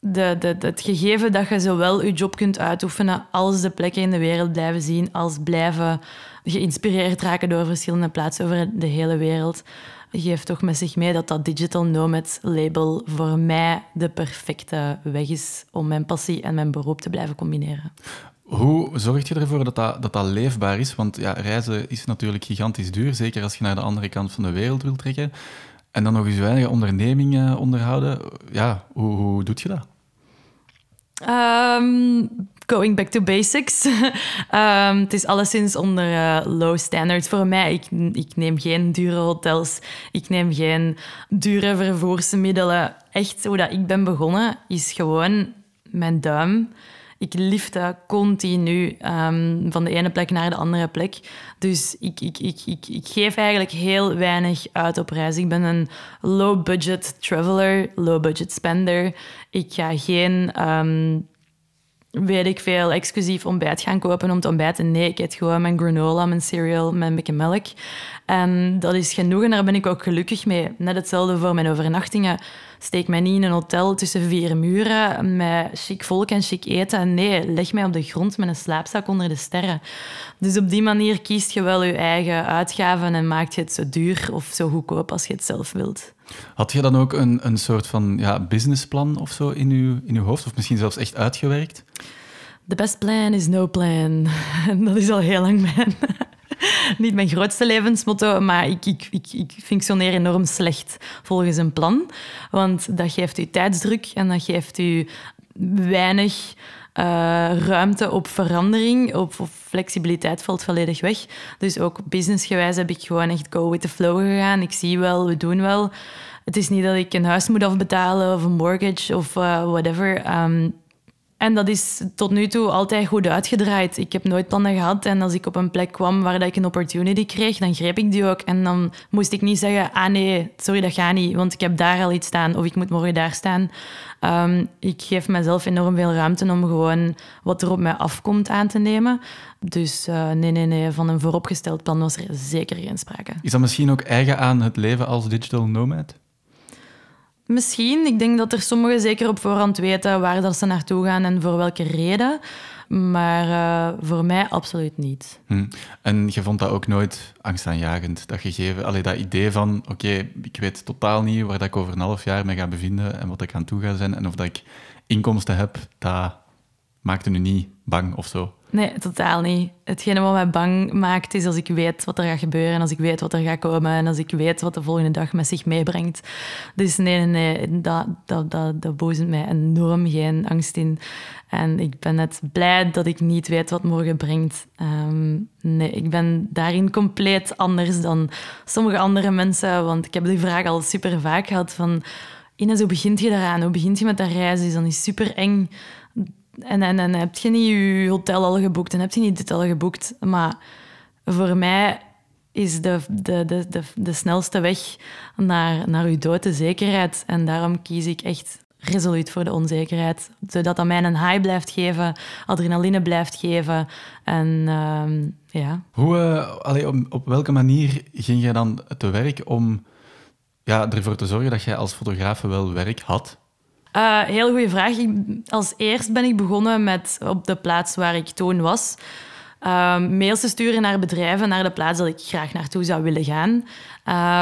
het gegeven dat je zowel je job kunt uitoefenen als de plekken in de wereld blijven zien, als blijven geïnspireerd raken door verschillende plaatsen over de hele wereld, geeft toch met zich mee dat dat Digital Nomad label voor mij de perfecte weg is om mijn passie en mijn beroep te blijven combineren. Hoe zorg je ervoor dat dat, dat dat leefbaar is? Want ja, reizen is natuurlijk gigantisch duur, zeker als je naar de andere kant van de wereld wilt trekken. En dan nog eens je eigen onderneming onderhouden. Ja, hoe, hoe doet je dat? Um, going back to basics. um, *laughs* het is alleszins onder uh, low standards voor mij. Ik, ik neem geen dure hotels. Ik neem geen dure vervoersmiddelen. Echt, hoe dat ik ben begonnen, is gewoon mijn duim ik lifte continu um, van de ene plek naar de andere plek. Dus ik, ik, ik, ik, ik geef eigenlijk heel weinig uit op reis. Ik ben een low-budget traveler, low-budget spender. Ik ga geen... Um, weet ik veel, exclusief ontbijt gaan kopen om te ontbijten. Nee, ik eet gewoon mijn granola, mijn cereal, mijn beetje melk. En dat is genoeg en daar ben ik ook gelukkig mee. Net hetzelfde voor mijn overnachtingen. Steek mij niet in een hotel tussen vier muren met chic volk en chic eten. Nee, leg mij op de grond met een slaapzak onder de sterren. Dus op die manier kiest je wel je eigen uitgaven en maakt je het zo duur of zo goedkoop als je het zelf wilt. Had je dan ook een, een soort van ja, businessplan of zo in je, in uw hoofd? Of misschien zelfs echt uitgewerkt? The best plan is no plan. *laughs* Dat is al heel lang mijn, *laughs* niet mijn grootste levensmotto, maar ik, ik, ik, ik functioneer enorm slecht volgens een plan. Want dat geeft u tijdsdruk en dat geeft u weinig ruimte op verandering, op, flexibiliteit valt volledig weg. Dus ook businessgewijs heb ik gewoon echt go with the flow gegaan. Ik zie wel, we doen wel. Het is niet dat ik een huis moet afbetalen of een mortgage of uh, whatever. Um, en dat is tot nu toe altijd goed uitgedraaid. Ik heb nooit plannen gehad. En als ik op een plek kwam waar ik een opportunity kreeg, dan greep ik die ook. En dan moest ik niet zeggen, ah nee, sorry, dat gaat niet. Want ik heb daar al iets staan. Of ik moet morgen daar staan. Um, ik geef mezelf enorm veel ruimte om gewoon wat er op mij afkomt aan te nemen. Dus uh, nee, nee, nee, van een vooropgesteld plan was er zeker geen sprake. Is dat misschien ook eigen aan het leven als digital nomad? Misschien. Ik denk dat er sommigen zeker op voorhand weten waar dat ze naartoe gaan en voor welke reden. Maar uh, voor mij absoluut niet. Hm. En je vond dat ook nooit angstaanjagend, dat gegeven? Allee, dat idee van, oké, ik weet totaal niet waar dat ik over een half jaar mee ga bevinden en wat ik aan toe ga zijn en of dat ik inkomsten heb, dat maakte nu niet bang of zo? Nee, totaal niet. Hetgene wat mij bang maakt is als ik weet wat er gaat gebeuren, als ik weet wat er gaat komen en als ik weet wat de volgende dag met zich meebrengt. Dus nee, nee, nee dat, dat, dat, dat mij enorm geen angst in. En ik ben net blij dat ik niet weet wat morgen brengt. Ehm, nee, ik ben daarin compleet anders dan sommige andere mensen, want ik heb die vraag al super vaak gehad van... Ines, hoe begint je daaraan? Hoe begint je met dat reizen? Is dat niet super eng? En, en, en heb je niet je hotel al geboekt en heb je niet dit al geboekt. Maar voor mij is de, de, de, de, de snelste weg naar, naar je dood de zekerheid. En daarom kies ik echt resoluut voor de onzekerheid. Zodat dat mij een high blijft geven, adrenaline blijft geven. En uh, ja. Hoe, uh, op, op welke manier ging je dan te werk om ja, ervoor te zorgen dat jij als fotograaf wel werk had? Uh, heel goede vraag. als eerst ben ik begonnen met op de plaats waar ik toen was. Um, mails te sturen naar bedrijven, naar de plaats dat ik graag naartoe zou willen gaan.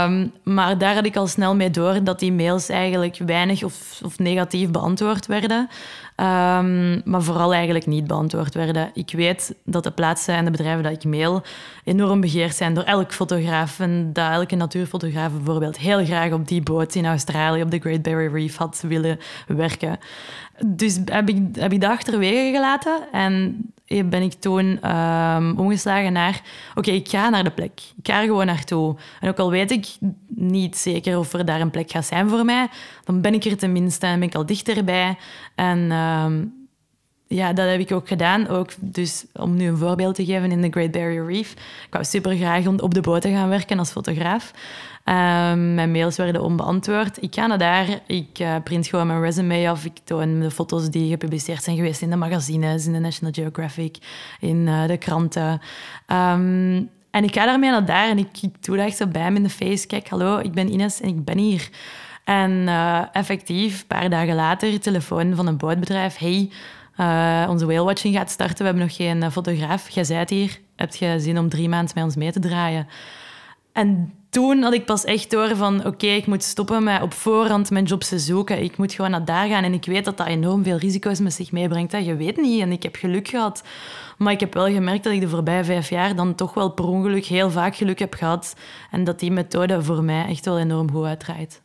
Um, maar daar had ik al snel mee door dat die mails eigenlijk weinig of, of negatief beantwoord werden. Um, maar vooral eigenlijk niet beantwoord werden. Ik weet dat de plaatsen en de bedrijven dat ik mail enorm begeerd zijn door elk fotograaf. En dat elke natuurfotograaf bijvoorbeeld heel graag op die boot in Australië op de Great Barrier Reef had willen werken. Dus heb ik, heb ik dat achterwege gelaten en ben ik toen um, omgeslagen naar... Oké, ik ga naar de plek. Ik ga er gewoon naartoe. En ook al weet ik niet zeker of er daar een plek gaat zijn voor mij, dan ben ik er tenminste en ben ik al dichterbij. En um, ja, dat heb ik ook gedaan. Ook dus om nu een voorbeeld te geven in de Great Barrier Reef. Ik wou super graag op de boot gaan werken als fotograaf. Um, mijn mails werden onbeantwoord. Ik ga naar daar, ik uh, print gewoon mijn resume af. Ik toon de foto's die gepubliceerd zijn geweest in de magazines, in de National Geographic, in uh, de kranten. Um, en ik ga daarmee naar daar en ik, ik doe zo bij hem in de face. Kijk, hallo, ik ben Ines en ik ben hier. En uh, effectief, een paar dagen later, telefoon van een bootbedrijf. Hey, uh, onze whale-watching gaat starten. We hebben nog geen fotograaf. Jij zijt hier. Heb je zin om drie maanden met ons mee te draaien? En toen had ik pas echt door van... Oké, ik moet stoppen met op voorhand mijn jobs te zoeken. Ik moet gewoon naar daar gaan. En ik weet dat dat enorm veel risico's met zich meebrengt. Hè. Je weet niet. En ik heb geluk gehad. Maar ik heb wel gemerkt dat ik de voorbije vijf jaar dan toch wel per ongeluk heel vaak geluk heb gehad. En dat die methode voor mij echt wel enorm goed uitdraait.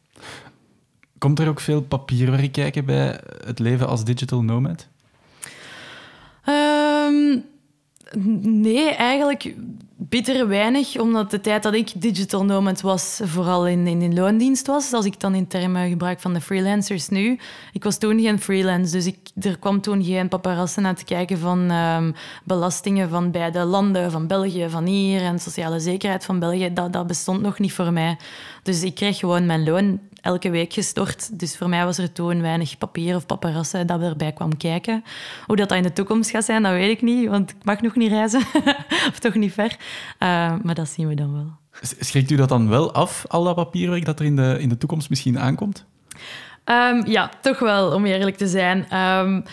Komt er ook veel papierwerk kijken bij het leven als digital nomad? Um, nee, eigenlijk bitter weinig, omdat de tijd dat ik digital nomad was, vooral in, in, in loondienst was. Als ik dan in termen gebruik van de freelancers nu. Ik was toen geen freelance, dus ik, er kwam toen geen paparazzen aan te kijken van um, belastingen van beide landen, van België, van hier en sociale zekerheid van België. Dat, dat bestond nog niet voor mij. Dus ik kreeg gewoon mijn loon elke week gestort. Dus voor mij was er toen weinig papier of paparazzen dat erbij kwam kijken. Hoe dat, dat in de toekomst gaat zijn, dat weet ik niet, want ik mag nog niet reizen. *laughs* of toch niet ver. Uh, maar dat zien we dan wel. Schrikt u dat dan wel af, al dat papierwerk dat er in de, in de toekomst misschien aankomt? Um, ja, toch wel, om eerlijk te zijn. Um,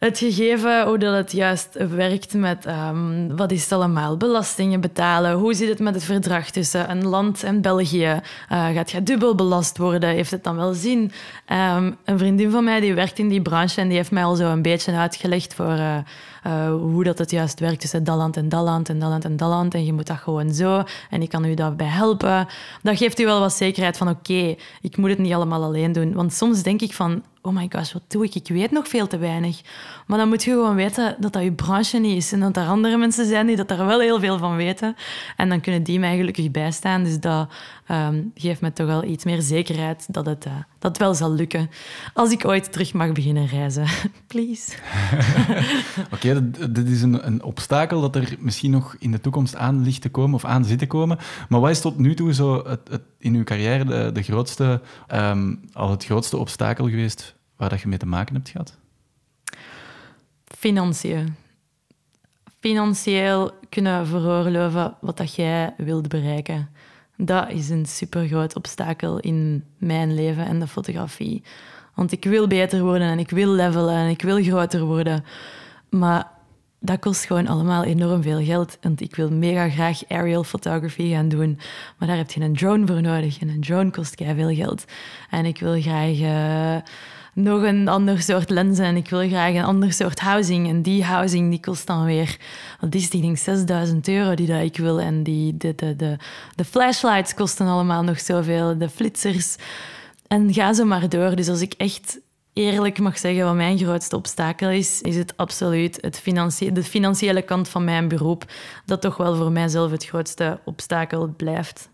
het gegeven hoe dat het juist werkt met um, wat is het allemaal, belastingen betalen, hoe zit het met het verdrag tussen een land en België, uh, gaat je dubbel belast worden, heeft het dan wel zin? Um, een vriendin van mij die werkt in die branche en die heeft mij al zo een beetje uitgelegd voor uh, uh, hoe dat het juist werkt tussen dat land en dat land en dat land en dat land en je moet dat gewoon zo en ik kan u daarbij helpen. Dat geeft u wel wat zekerheid van oké, ik moet het niet allemaal alleen doen. Want soms denk ik van oh my gosh, wat doe ik? Ik weet nog veel te weinig. Maar dan moet je gewoon weten dat dat je branche niet is. En dat er andere mensen zijn die dat daar wel heel veel van weten. En dan kunnen die mij gelukkig bijstaan. Dus dat um, geeft me toch wel iets meer zekerheid dat het, uh, dat wel zal lukken. Als ik ooit terug mag beginnen reizen. *laughs* Please. *laughs* Oké, dit is een, een, obstakel dat er misschien nog in de toekomst aan ligt te komen of aan zit te komen. Maar wat is tot nu toe zo het, in uw carrière de, de grootste, um, al het grootste obstakel geweest waar dat je mee te maken hebt gehad? Financiën. Financieel kunnen veroorloven wat dat jij wilt bereiken. Dat is een supergroot obstakel in mijn leven en de fotografie. Want ik wil beter worden en ik wil levelen en ik wil groter worden. Maar dat kost gewoon allemaal enorm veel geld. Want ik wil mega graag aerial photography gaan doen. Maar daar heb je een drone voor nodig. En een drone kost veel geld. En ik wil graag... Uh, nog een ander soort lenzen en ik wil graag een ander soort housing. En die housing die kost dan weer, wat is die, denk 6000 euro die dat ik wil. En die, de, de, de, de flashlights kosten allemaal nog zoveel, de flitsers. En ga zo maar door. Dus als ik echt eerlijk mag zeggen wat mijn grootste obstakel is, is het absoluut het financie de financiële kant van mijn beroep. Dat toch wel voor mijzelf het grootste obstakel blijft.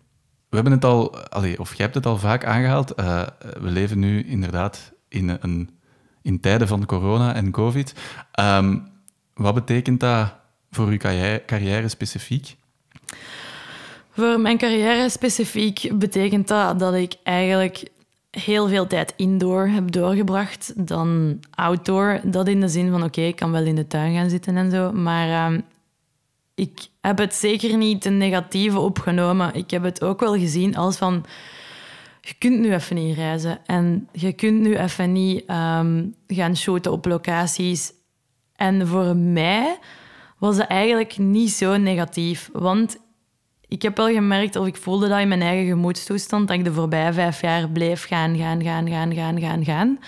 We hebben het al, of jij hebt het al vaak aangehaald. Uh, we leven nu inderdaad in, een, in tijden van corona en COVID. Um, wat betekent dat voor uw carrière, carrière specifiek? Voor mijn carrière specifiek betekent dat dat ik eigenlijk heel veel tijd indoor heb doorgebracht dan outdoor. Dat in de zin van, oké, ik kan wel in de tuin gaan zitten en zo, maar um, ik heb het zeker niet een negatieve opgenomen. Ik heb het ook wel gezien als van je kunt nu even niet reizen en je kunt nu even niet ehm, gaan shooten op locaties. En voor mij was dat eigenlijk niet zo negatief, want ik heb wel gemerkt, of ik voelde dat in mijn eigen gemoedstoestand, dat ik de voorbije vijf jaar bleef gaan, gaan, gaan, gaan, gaan, gaan, gaan.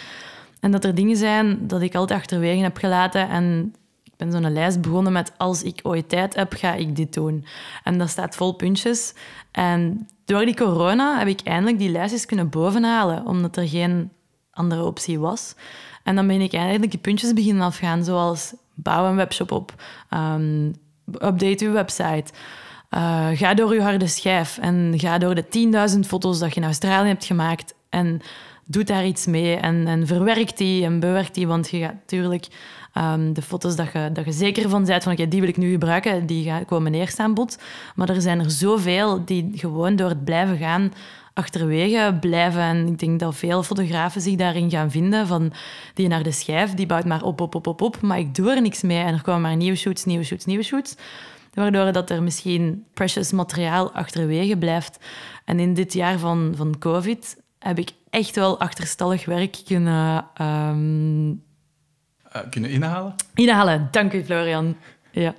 En dat er dingen zijn dat ik altijd achterwege heb gelaten. En ik ben zo'n lijst begonnen met als ik ooit tijd heb, ga ik dit doen. En dat staat vol puntjes. En door die corona heb ik eindelijk die lijstjes kunnen bovenhalen, omdat er geen andere optie was. En dan ben ik eigenlijk die puntjes beginnen afgaan, zoals bouw een webshop op, um, update uw website, uh, ga door je harde schijf en ga door de 10.000 foto's dat je in Australië hebt gemaakt en doe daar iets mee en, en verwerk die en bewerk die, want je gaat natuurlijk um, de foto's dat je, dat je zeker van bent van die wil ik nu gebruiken, die komen eerst aan bod. Maar er zijn er zoveel die gewoon door het blijven gaan achterwege blijven. En ik denk dat veel fotografen zich daarin gaan vinden. Van die naar de schijf, die bouwt maar op, op, op, op, op. Maar ik doe er niks mee. En er komen maar nieuwe shoots, nieuwe shoots, nieuwe shoots. Waardoor dat er misschien precious materiaal achterwege blijft. En in dit jaar van, van COVID heb ik echt wel achterstallig werk kunnen... Um... Uh, kunnen inhalen? Inhalen, dank u Florian. Ja.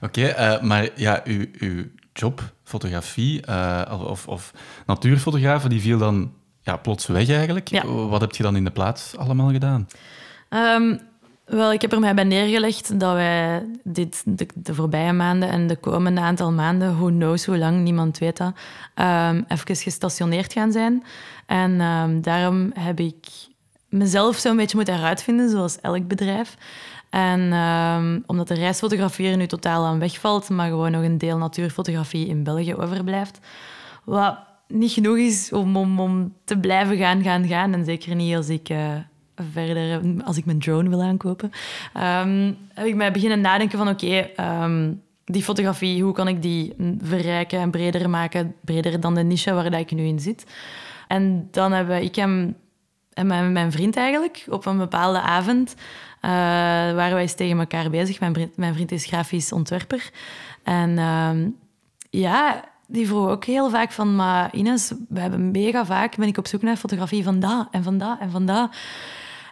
Oké, okay, uh, maar ja, uw, uw job, fotografie uh, of, of natuurfotografen, die viel dan ja, plots weg eigenlijk. Ja. Wat heb je dan in de plaats allemaal gedaan? Um, wel, ik heb er mij bij neergelegd dat wij dit, de, voorbije maanden en de komende aantal maanden, who knows hoe lang, niemand weet dat, um, even gestationeerd gaan zijn. En um, daarom heb ik mezelf zo'n beetje moeten heruitvinden, zoals elk bedrijf. En um, omdat de reisfotografie er nu totaal aan wegvalt, maar gewoon nog een deel natuurfotografie in België overblijft. Wat niet genoeg is om, om, te blijven gaan, gaan, gaan. En zeker niet als ik... Uh, verder, als ik mijn drone wil aankopen, um, heb ik mij beginnen nadenken van oké, um, die fotografie, hoe kan ik die verrijken en breder maken, breder dan de niche waar ik nu in zit. En dan hebben ik hem en mijn, vriend eigenlijk op een bepaalde avond uh, waren wij eens tegen elkaar bezig. Mijn vriend, mijn vriend is grafisch ontwerper. En uh, ja, die vroeg ook heel vaak van... Maar Ines, we hebben mega vaak... ben ik op zoek naar fotografie van dat en van dat en van dat.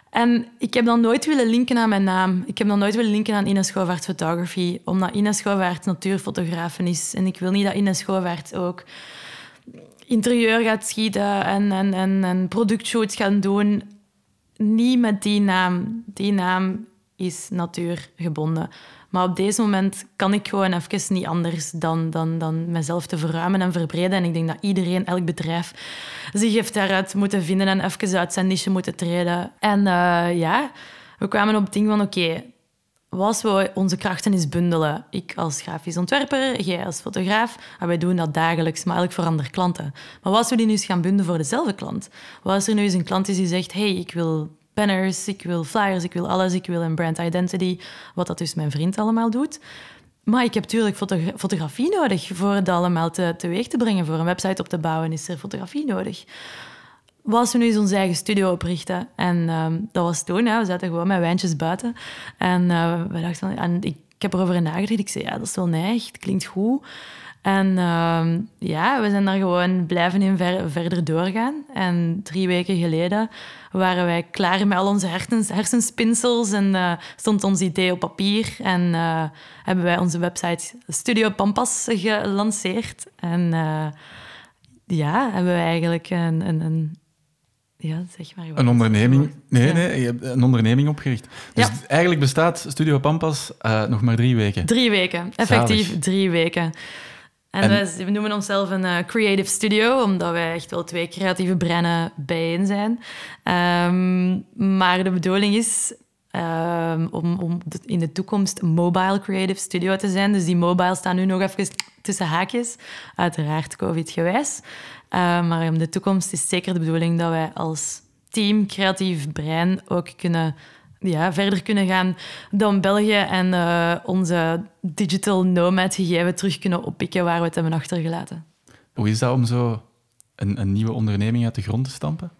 En ik heb dan nooit willen linken aan mijn naam. Ik heb dan nooit willen linken aan Ines Schouwaert Photography. Omdat Ines Schouwaert natuurfotograaf is. En ik wil niet dat Ines Schouwaert ook interieur gaat schieten en, en, en, gaan doen. Niet met die naam. Die naam is natuurgebonden. Maar op deze moment kan ik gewoon even niet anders dan, dan, dan mezelf te verruimen en verbreden. En ik denk dat iedereen, elk bedrijf, zich heeft daaruit moeten vinden en even uit zijn niche moeten treden. En uh, ja, we kwamen op het ding van oké, was we onze krachten eens bundelen. Ik als grafisch ontwerper, jij als fotograaf. En wij doen dat dagelijks, maar eigenlijk voor andere klanten. Maar wat als we die nu eens gaan bundelen voor dezelfde klant? Wat als er nu eens een klant is die zegt... hey, ik wil banners, ik wil flyers, ik wil alles, ik wil een brand identity. Wat dat dus mijn vriend allemaal doet. Maar ik heb natuurlijk fotografie nodig voor dat allemaal te, teweeg te brengen. Voor een website op te bouwen is er fotografie nodig was we nu eens onze eigen studio oprichten. En ehm, dat was toen, we zaten gewoon met wijntjes buiten. En uh, we dachten, en ik, ik heb erover nagedacht. Ik zei, ja, dat is wel neig, het klinkt goed. En ehm, ja, we zijn daar gewoon blijven in verder doorgaan. En drie weken geleden waren wij klaar met al onze hersens, hersenspinsels en uh, stond ons idee op papier. En uh, hebben wij onze website Studio Pampas gelanceerd. En ja, hebben we eigenlijk een, een ja, zeg maar. Een onderneming? Nee, nee, je hebt een onderneming opgericht. Dus eigenlijk bestaat Studio Pampas uh, nog maar drie weken. Drie weken, effectief drie weken. En, we noemen onszelf een uh, creative studio, omdat wij echt wel twee creatieve breinen bijeen zijn. Um, maar de bedoeling is um, om, om in de toekomst een mobile creative studio te zijn. Dus die mobile staan nu nog even tussen haakjes, uiteraard COVID-gewijs. Uh, maar in de toekomst is zeker de bedoeling dat wij als team creatief brein ook kunnen ja, verder kunnen gaan dan België en uh, onze digital nomad gegeven terug kunnen oppikken waar we het hebben achtergelaten. Hoe is dat om zo een, een nieuwe onderneming uit de grond te stampen?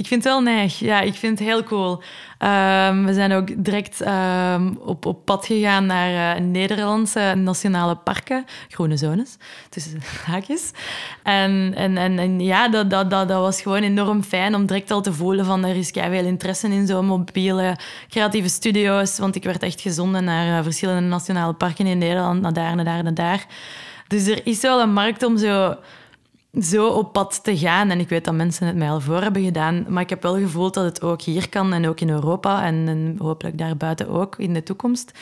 Ik vind het wel neig. Ja, ik vind het heel cool. Ehm, we zijn ook direct ehm, op, op pad gegaan naar uh, Nederlandse nationale parken, groene zones, tussen *laughs* haakjes. En, en, en, en ja, dat, dat, dat, dat, was gewoon enorm fijn om direct al te voelen van er is veel interesse in zo'n mobiele creatieve studio's. Want ik werd echt gezonden naar uh, verschillende nationale parken in Nederland, naar daar, naar daar, naar daar. Dus er is wel een markt om zo zo op pad te gaan. En ik weet dat mensen het mij al voor hebben gedaan. Maar ik heb wel gevoeld dat het ook hier kan en ook in Europa en, hopelijk daarbuiten ook in de toekomst.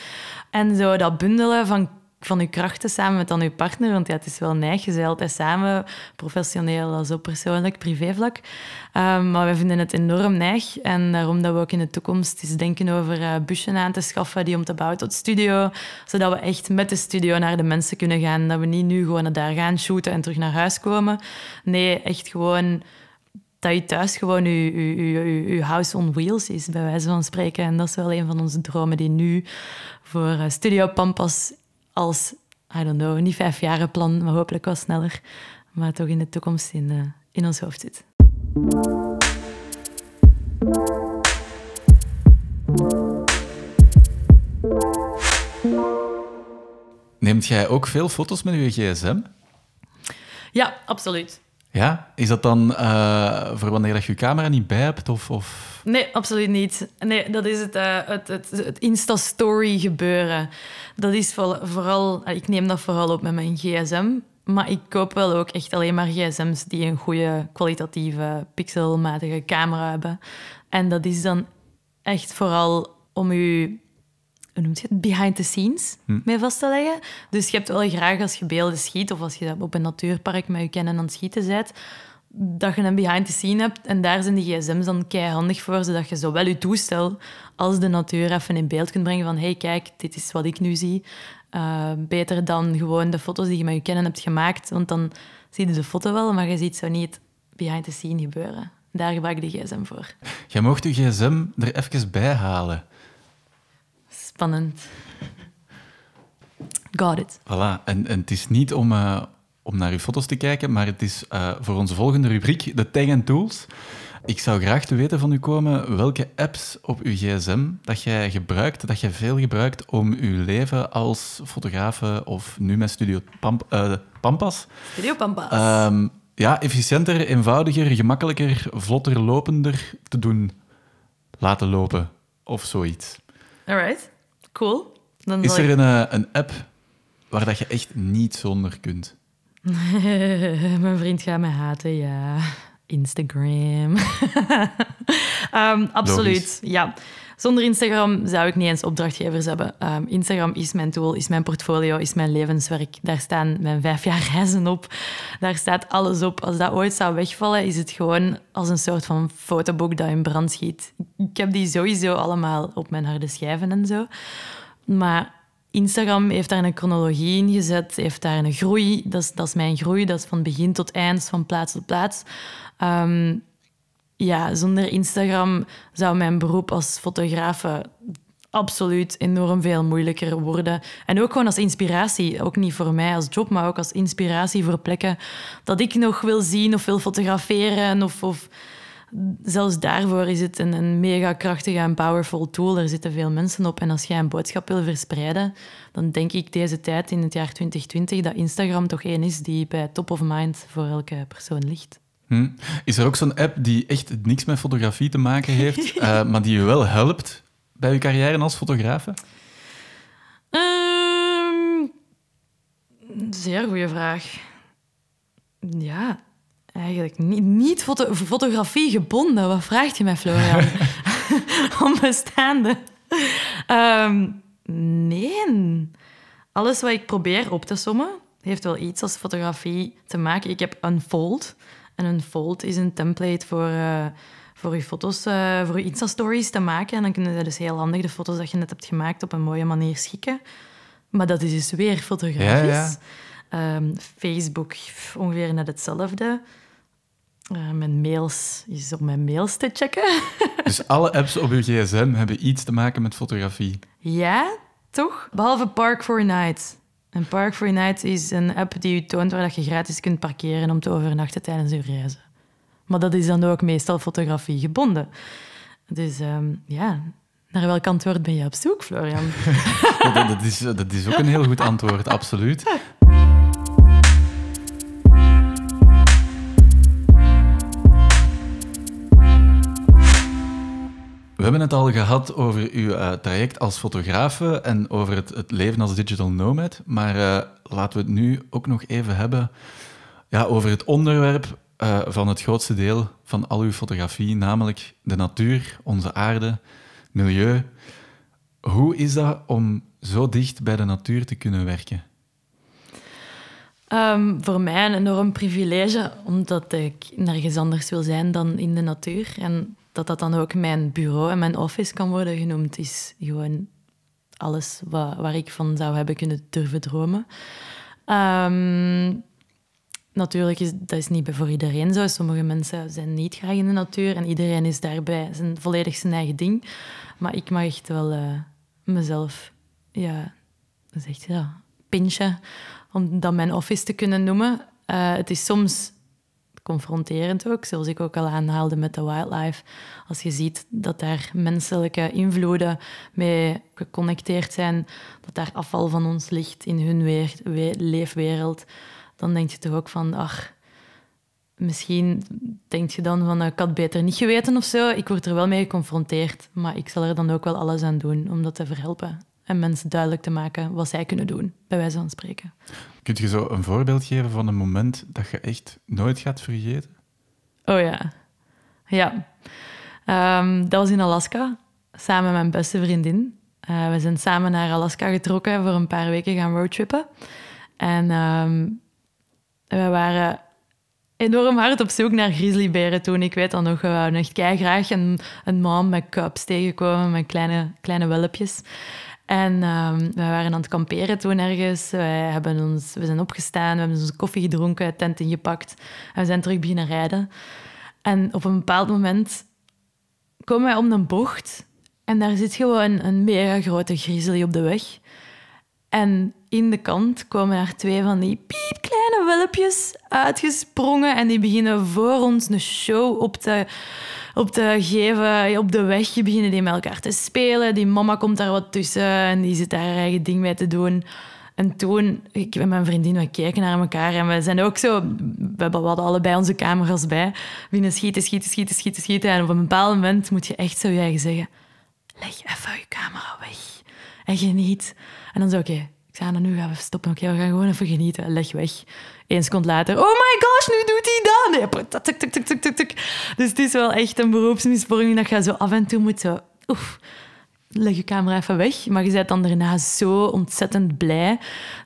En zo dat bundelen van van je krachten samen met dan je partner. Want ja, het is wel neig, je altijd samen, professioneel als ook persoonlijk, privévlak. Um, maar we vinden het enorm neig. En daarom dat we ook in de toekomst eens denken over uh, busjes aan te schaffen die om te bouwen tot studio. Zodat we echt met de studio naar de mensen kunnen gaan. Dat we niet nu gewoon daar gaan shooten en terug naar huis komen. Nee, echt gewoon dat je thuis gewoon je, house on wheels is, bij wijze van spreken. En dat is wel een van onze dromen die nu voor uh, Studio Pampas als, I don't know, niet vijf jaren plan, maar hopelijk wel sneller, maar toch in de toekomst in, uh, in ons hoofd zit. Neemt jij ook veel foto's met je gsm? Ja, absoluut. Ja? Is dat dan uh, voor wanneer je je camera niet bij hebt? Of, of... Nee, absoluut niet. Nee, dat is het, uh, het, het, het Insta-story gebeuren. Dat is vooral... Ik neem dat vooral op met mijn gsm. Maar ik koop wel ook echt alleen maar gsm's die een goede, kwalitatieve, pixelmatige camera hebben. En dat is dan echt vooral om je hoe noemt je het, behind the scenes hm. mee vast te leggen. Dus je hebt wel graag als je beelden schiet of als je op een natuurpark met je kennen aan het schieten bent, dat je een behind the scene hebt. En daar zijn die gsm's dan handig voor, zodat je zowel je toestel als de natuur even in beeld kunt brengen van hey, kijk, dit is wat ik nu zie. Uh, beter dan gewoon de foto's die je met je kennen hebt gemaakt, want dan zie je de foto wel, maar je ziet zo niet behind the scene gebeuren. Daar gebruik ik de gsm voor. Je mocht je gsm er even bij halen. Spannend. Got it. Voilà. En, en het is niet om, uh, om naar uw foto's te kijken, maar het is uh, voor onze volgende rubriek, de tag and tools. Ik zou graag te weten van u komen welke apps op uw gsm dat jij gebruikt, dat jij veel gebruikt om uw leven als fotograaf of nu met Studio Pamp, uh, Pampas. Studio Pampas. Um, ja, efficiënter, eenvoudiger, gemakkelijker, vlotter, lopender te doen laten lopen of zoiets. Alright. Cool. Dan is er een, eh, een app waar dat je echt niet zonder kunt? *laughs* Mijn vriend gaat mij haten, ja. Instagram. um, *laughs* absoluut, ja. Zonder Instagram zou ik niet eens opdrachtgevers hebben. Um, Instagram is mijn tool, is mijn portfolio, is mijn levenswerk. Daar staan mijn vijf jaar reizen op. Daar staat alles op. Als dat ooit zou wegvallen, is het gewoon als een soort van fotoboek dat in brand schiet. Ik heb die sowieso allemaal op mijn harde schijven en zo. Maar Instagram heeft daar een chronologie in gezet, heeft daar een groei. Dat is, dat is mijn groei, dat is van begin tot eind, van plaats tot plaats. Ehm, ja, zonder Instagram zou mijn beroep als fotograaf absoluut enorm veel moeilijker worden. En ook gewoon als inspiratie. Ook niet voor mij als job, maar ook als inspiratie voor plekken dat ik nog wil zien of wil fotograferen. Of, of zelfs daarvoor is het een, een mega krachtige en powerful tool. Er zitten veel mensen op. En als jij een boodschap wil verspreiden, dan denk ik deze tijd in het jaar 2020 dat Instagram toch één is die bij top of mind voor elke persoon ligt. Hm. Is er ook zo'n app die echt niks met fotografie te maken heeft, uh, *laughs* maar die je wel helpt bij je carrière als fotograaf? Um, zeer goede vraag. Ja, eigenlijk niet, niet foto fotografie gebonden. Wat vraagt je mij, Florian? *laughs* *laughs* Onbestaande. Um, nee. Alles wat ik probeer op te sommen, heeft wel iets als fotografie te maken. Ik heb Unfold. En Unfold is een template voor, uh, voor je foto's, uh, voor je Insta-stories te maken. En dan kunnen ze dus heel handig de foto's dat je net hebt gemaakt op een mooie manier schikken. Maar dat is dus weer fotografisch. Ja, um, Facebook, ongeveer net hetzelfde. Uh, mijn mails is om mijn mails te checken. *laughs* dus alle apps op je gsm hebben iets te maken met fotografie? Ja, toch? Behalve Park for Night. En Park for Night is een app die je toont waar je gratis kunt parkeren om te overnachten tijdens je reizen. Maar dat is dan ook meestal fotografie gebonden. Dus ehm, ja, naar welk antwoord ben je op zoek, Florian? *laughs* dat, dat, is, dat is ook een heel goed antwoord, absoluut. We hebben het al gehad over uw uh, traject als fotografe en over het, het, leven als digital nomad. Maar uh, laten we het nu ook nog even hebben ja, over het onderwerp uh, van het grootste deel van al uw fotografie, namelijk de natuur, onze aarde, milieu. Hoe is dat om zo dicht bij de natuur te kunnen werken? Um, voor mij een enorm privilege, omdat ik nergens anders wil zijn dan in de natuur. En dat dat dan ook mijn bureau en mijn office kan worden genoemd, is gewoon alles wat, waar ik van zou hebben kunnen durven dromen. Um, natuurlijk is dat is niet voor iedereen zo. Sommige mensen zijn niet graag in de natuur en iedereen is daarbij zijn volledig zijn eigen ding. Maar ik mag echt wel uh, mezelf, ja, zegt je dat, pinchen om dat mijn office te kunnen noemen. Uh, het is soms confronterend ook, zoals ik ook al aanhaalde met de wildlife. Als je ziet dat daar menselijke invloeden mee geconnecteerd zijn, dat daar afval van ons ligt in hun weer, we, leefwereld, dan denk je toch ook van, ach, misschien denk je dan van, ik had beter niet geweten of zo. Ik word er wel mee geconfronteerd, maar ik zal er dan ook wel alles aan doen om dat te verhelpen. En mensen duidelijk te maken wat zij kunnen doen, bij wijze van spreken. Kun je zo een voorbeeld geven van een moment dat je echt nooit gaat vergeten? Oh ja. Ja. Ehm, dat was in Alaska, samen met mijn beste vriendin. Uh, we zijn samen naar Alaska getrokken voor een paar weken gaan roadtrippen. En um, we waren enorm hard op zoek naar grizzlyberen toen. Ik weet dan nog, we wouden echt graag een, een man met cubs tegenkomen, met kleine, kleine welpjes. En um, we waren aan het kamperen toen ergens. Wij hebben ons, we zijn opgestaan, we hebben onze koffie gedronken, tent ingepakt. En we zijn terug beginnen rijden. En op een bepaald moment komen wij om een bocht. En daar zit gewoon een mega grote grizzly op de weg. En in de kant komen er twee van die piepkleine welpjes uitgesprongen. En die beginnen voor ons een show op te op te geven. Op de weg beginnen die met elkaar te spelen. Die mama komt daar wat tussen en die zit daar haar eigen ding mee te doen. En toen, ik en mijn vriendin, we keken naar elkaar en we zijn ook zo... We hadden allebei onze camera's bij. Binnen schieten, schieten, schieten, schieten, schieten. En op een bepaald moment moet je echt zo je eigen zeggen... Leg even je camera weg. En geniet. En dan zo, oké, ik zei, nu gaan we stoppen. Oké, we gaan gewoon even genieten. Leg weg. Eén seconde later, oh my gosh, nu doet hij dat. Nee, Dus het is wel echt een beroepsmisvorming dat je zo af en toe moet zo... Oef, leg je camera even weg. Maar je bent dan daarna zo ontzettend blij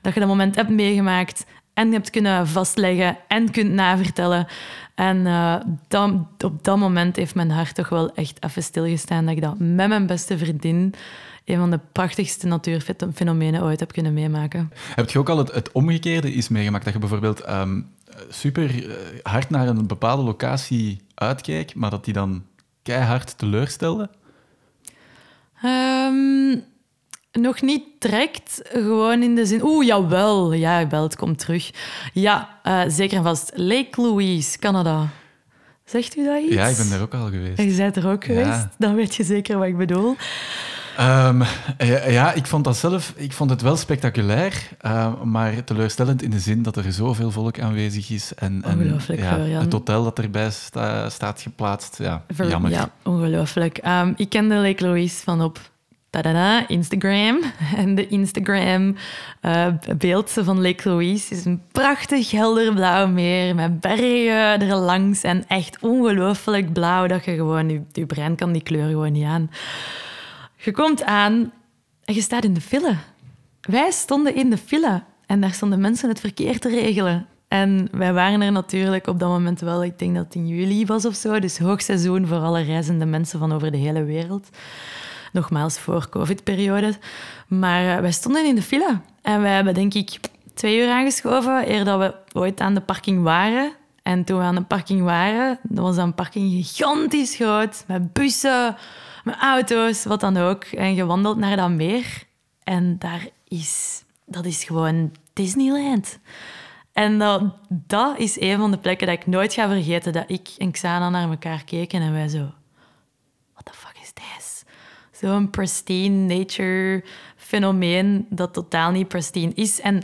dat je dat moment hebt meegemaakt en hebt kunnen vastleggen en kunt navertellen. En uh, op dat moment heeft mijn hart toch wel echt even stilgestaan dat ik dat met mijn beste vriendin een van de prachtigste natuurfenomenen ooit heb kunnen meemaken. Heb je ook al het, het omgekeerde is meegemaakt? Dat je bijvoorbeeld um, super eh, hard naar een bepaalde locatie uitkijkt, maar dat die dan keihard teleurstelde? Um, nog niet direct, gewoon in de zin... Oeh, jawel. Ja, wel, het komt terug. Ja, uh, zeker en vast. Lake Louise, Canada. Zegt u dat iets? Ja, ik ben daar ook al geweest. En je bent er ook geweest? Dan weet je zeker wat ik bedoel. Um, ja, ik vond dat zelf ik vond het wel spectaculair, uh, maar teleurstellend in de zin dat er zoveel volk aanwezig is. En, en ja, het hotel dat erbij sta, staat geplaatst, ja, Ver, jammer. Ja, ongelooflijk. Um, ik kende Lake Louise van op tadada, Instagram. *laughs* En de Instagram-beeld uh, van Lake Louise is een prachtig helder blauw meer met bergen er langs en echt ongelooflijk blauw dat je gewoon, je, je brein kan die kleur gewoon niet aan. Je komt aan en je staat in de file. Wij stonden in de file en daar stonden mensen het verkeer te regelen. En wij waren er natuurlijk op dat moment wel, ik denk dat het in juli was of zo, dus hoogseizoen voor alle reizende mensen van over de hele wereld. Nogmaals, voor covid-periode. Maar uh, wij stonden in de file en wij hebben denk ik twee uur aangeschoven eer dat we ooit aan de parking waren. En toen we aan de parking waren, dat was een parking gigantisch groot, met bussen, met auto's, wat dan ook. En gewandeld naar dat meer. En daar is... Dat is gewoon Disneyland. En dat, dat is een van de plekken dat ik nooit ga vergeten. Dat ik en Xana naar elkaar keken en wij zo... What the fuck is this? Zo'n pristine nature fenomeen dat totaal niet pristine is. En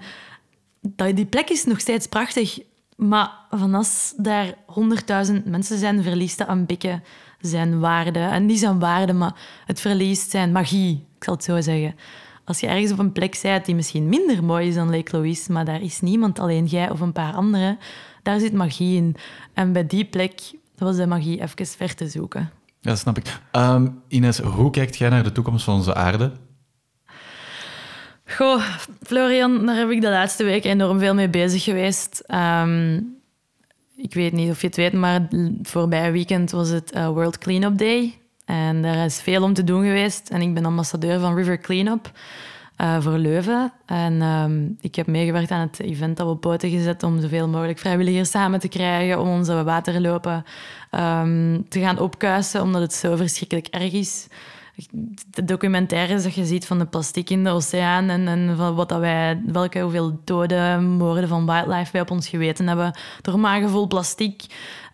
dat, die plek is nog steeds prachtig. Maar van als daar honderdduizend mensen zijn, verliest een beetje zijn waarde. En niet zijn waarde, maar het verliest zijn magie. Ik zal het zo zeggen. Als je ergens op een plek bent die misschien minder mooi is dan Lake Louise, maar daar is niemand, alleen jij of een paar anderen, daar zit magie in. En bij die plek was de magie even ver te zoeken. Ja, snap ik. Um, Ines, hoe kijkt jij naar de toekomst van onze aarde? Goh, Florian, daar heb ik de laatste week enorm veel mee bezig geweest. Ehm, ik weet niet of je het weet, maar voorbij weekend was het uh, World Cleanup Day. En daar is veel om te doen geweest. En ik ben ambassadeur van River Cleanup uh, voor Leuven. En ehm, ik heb meegewerkt aan het event dat we op poten gezet om zoveel mogelijk vrijwilligers samen te krijgen om onze waterlopen um, te gaan opkuisen, omdat het zo verschrikkelijk erg is de documentaires dat je ziet van de plastic in de oceaan en, en van wat dat wij, welke hoeveel doden, moorden van wildlife wij op ons geweten hebben door magen vol plastic,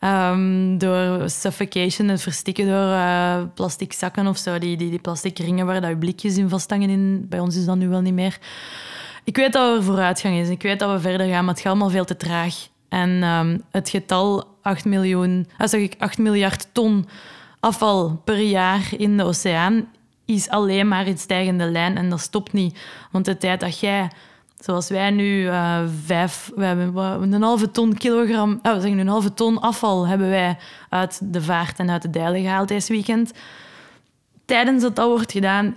um, door suffocation, het verstikken door uh, plastic zakken of zo, die, die, die plastic ringen waar dat je blikjes in vasthangen. In, bij ons is dat nu wel niet meer. Ik weet dat er vooruitgang is, ik weet dat we verder gaan, maar het gaat allemaal veel te traag. En um, het getal 8 miljoen, uh, zeg ik 8 miljard ton afval per jaar in de oceaan is alleen maar in stijgende lijn en dat stopt niet. Want de tijd dat jij, zoals wij nu uh, vijf, we hebben een halve ton kilogram, oh, we zeggen een halve ton afval hebben wij uit de vaart en uit de dijlen gehaald deze weekend. Tijdens dat dat wordt gedaan,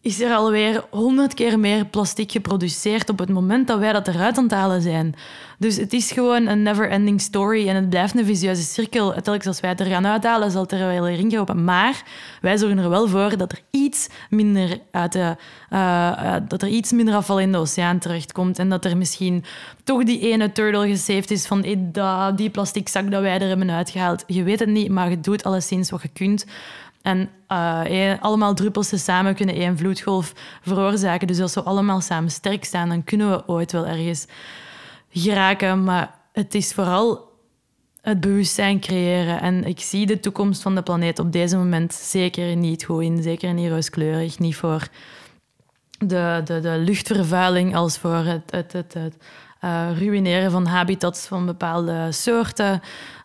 is er alweer honderd keer meer plastic geproduceerd op het moment dat wij dat eruit aan het halen zijn. Dus het is gewoon een never-ending story en het blijft een visieuze cirkel. Telkens als wij het er gaan uithalen, zal het er wel in gelopen. Maar wij zorgen er wel voor dat er iets minder, uit de, uh, dat er iets minder afval in de oceaan terechtkomt en dat er misschien toch die ene turtle gesaved is van die plastic zak dat wij er hebben uitgehaald. Je weet het niet, maar je doet alleszins wat je kunt. En allemaal druppels samen kunnen één vloedgolf veroorzaken. Dus als we allemaal samen sterk staan, dan kunnen we ooit wel ergens geraken. Maar het is vooral het bewustzijn creëren. En ik zie de toekomst van de planeet op deze moment zeker niet goed in. Zeker niet rooskleurig. Niet voor de, de, de luchtvervuiling als voor het, het, het, het uh, ruïneren van habitats van bepaalde soorten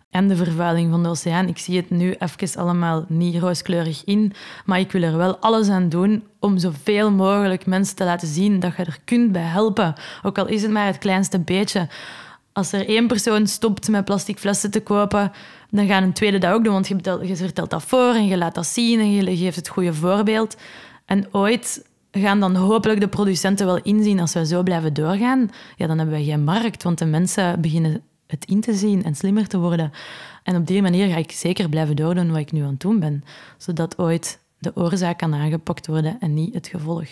en de vervuiling van de oceaan. Ik zie het nu even allemaal niet rooskleurig in, maar ik wil er wel alles aan doen om zoveel mogelijk mensen te laten zien dat je er kunt bij helpen. Ook al is het maar het kleinste beetje. Als er één persoon stopt met plastic flessen te kopen, dan gaan een tweede dat ook doen, want je, je vertelt dat voor en je laat dat zien en je geeft het goede voorbeeld. En ooit gaan dan hopelijk de producenten wel inzien als we zo blijven doorgaan, ja, dan hebben we geen markt, want de mensen beginnen het in te zien en slimmer te worden. En op die manier ga ik zeker blijven doordoen wat ik nu aan het doen ben, zodat ooit de oorzaak kan aangepakt worden en niet het gevolg.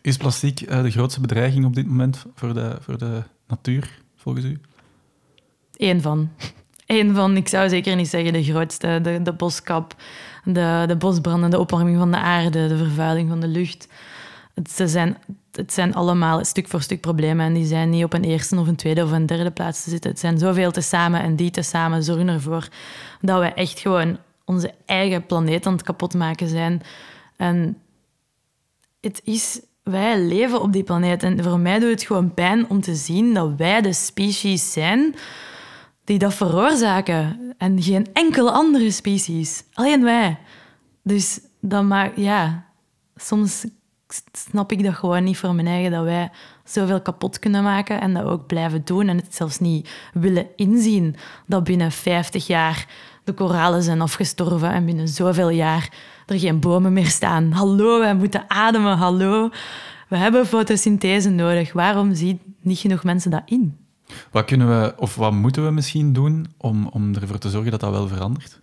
Is plastic uh, de grootste bedreiging op dit moment voor de, voor de natuur, volgens u? Eén van. *laughs* Eén van, ik zou zeker niet zeggen de grootste. De, de boskap, de, de bosbranden, de opwarming van de aarde, de vervuiling van de lucht. Het, ze zijn het zijn allemaal stuk voor stuk problemen en die zijn niet op een eerste of een tweede of een derde plaats te zitten. Het zijn zoveel te samen en die te samen zorgen ervoor dat we echt gewoon onze eigen planeet aan het kapotmaken zijn. En het is, wij leven op die planeet en voor mij doet het gewoon pijn om te zien dat wij de species zijn die dat veroorzaken en geen enkele andere species. Alleen wij. Dus dat maakt, ja, soms snap ik dat gewoon niet voor mijn eigen, dat wij zoveel kapot kunnen maken en dat ook blijven doen en het zelfs niet willen inzien dat binnen 50 jaar de koralen zijn afgestorven en binnen zoveel jaar er geen bomen meer staan. Hallo, wij moeten ademen, hallo. We hebben fotosynthese nodig. Waarom zien niet genoeg mensen dat in? Wat kunnen we, of wat moeten we misschien doen om, om ervoor te zorgen dat dat wel verandert?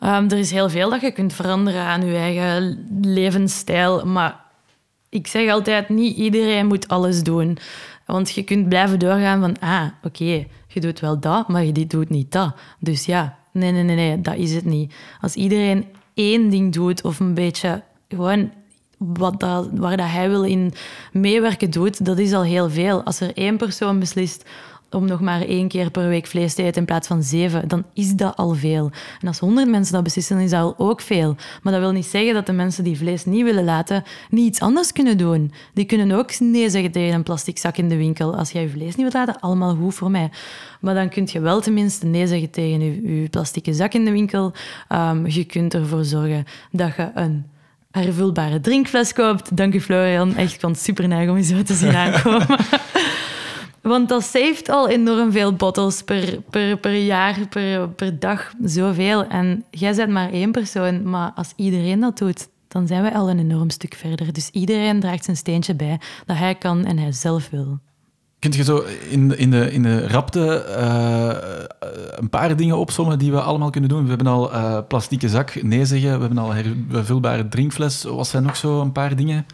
Um, er is heel veel dat je kunt veranderen aan je eigen levensstijl. Maar ik zeg altijd, niet iedereen moet alles doen. Want je kunt blijven doorgaan van, ah, oké, je doet wel dat, maar je doet niet dat. Dus ja, nee, nee, nee, nee, dat is het niet. Als iedereen één ding doet of een beetje gewoon wat waar dat hij wil in meewerken doet, dat is al heel veel. Als er één persoon beslist om nog maar één keer per week vlees te eten in plaats van zeven, dan is dat al veel. En als honderd mensen dat beslissen, dan is dat al ook veel. Maar dat wil niet zeggen dat de mensen die vlees niet willen laten, niet iets anders kunnen doen. Die kunnen ook nee zeggen tegen een plastic zak in de winkel. Als jij je vlees niet wilt laten, allemaal goed voor mij. Maar dan kun je wel tenminste nee zeggen tegen je, plastieke zak in de winkel. Um, je kunt ervoor zorgen dat je een hervulbare drinkfles koopt. Dank u, Florian. Echt, ik vond het om je zo te zien aankomen. *laughs* Want dat saved al enorm veel bottles per, per, per jaar, per, per dag, zoveel. En jij bent maar één persoon, maar als iedereen dat doet, dan zijn wij al een enorm stuk verder. Dus iedereen draagt zijn steentje bij dat hij kan en hij zelf wil. Kunt je zo in, in, de, in de rapte uh, een paar dingen opzommen die we allemaal kunnen doen? We hebben al uh, plastieke zak, nee zeggen. We hebben al hervulbare drinkfles. Wat zijn nog zo een paar dingen?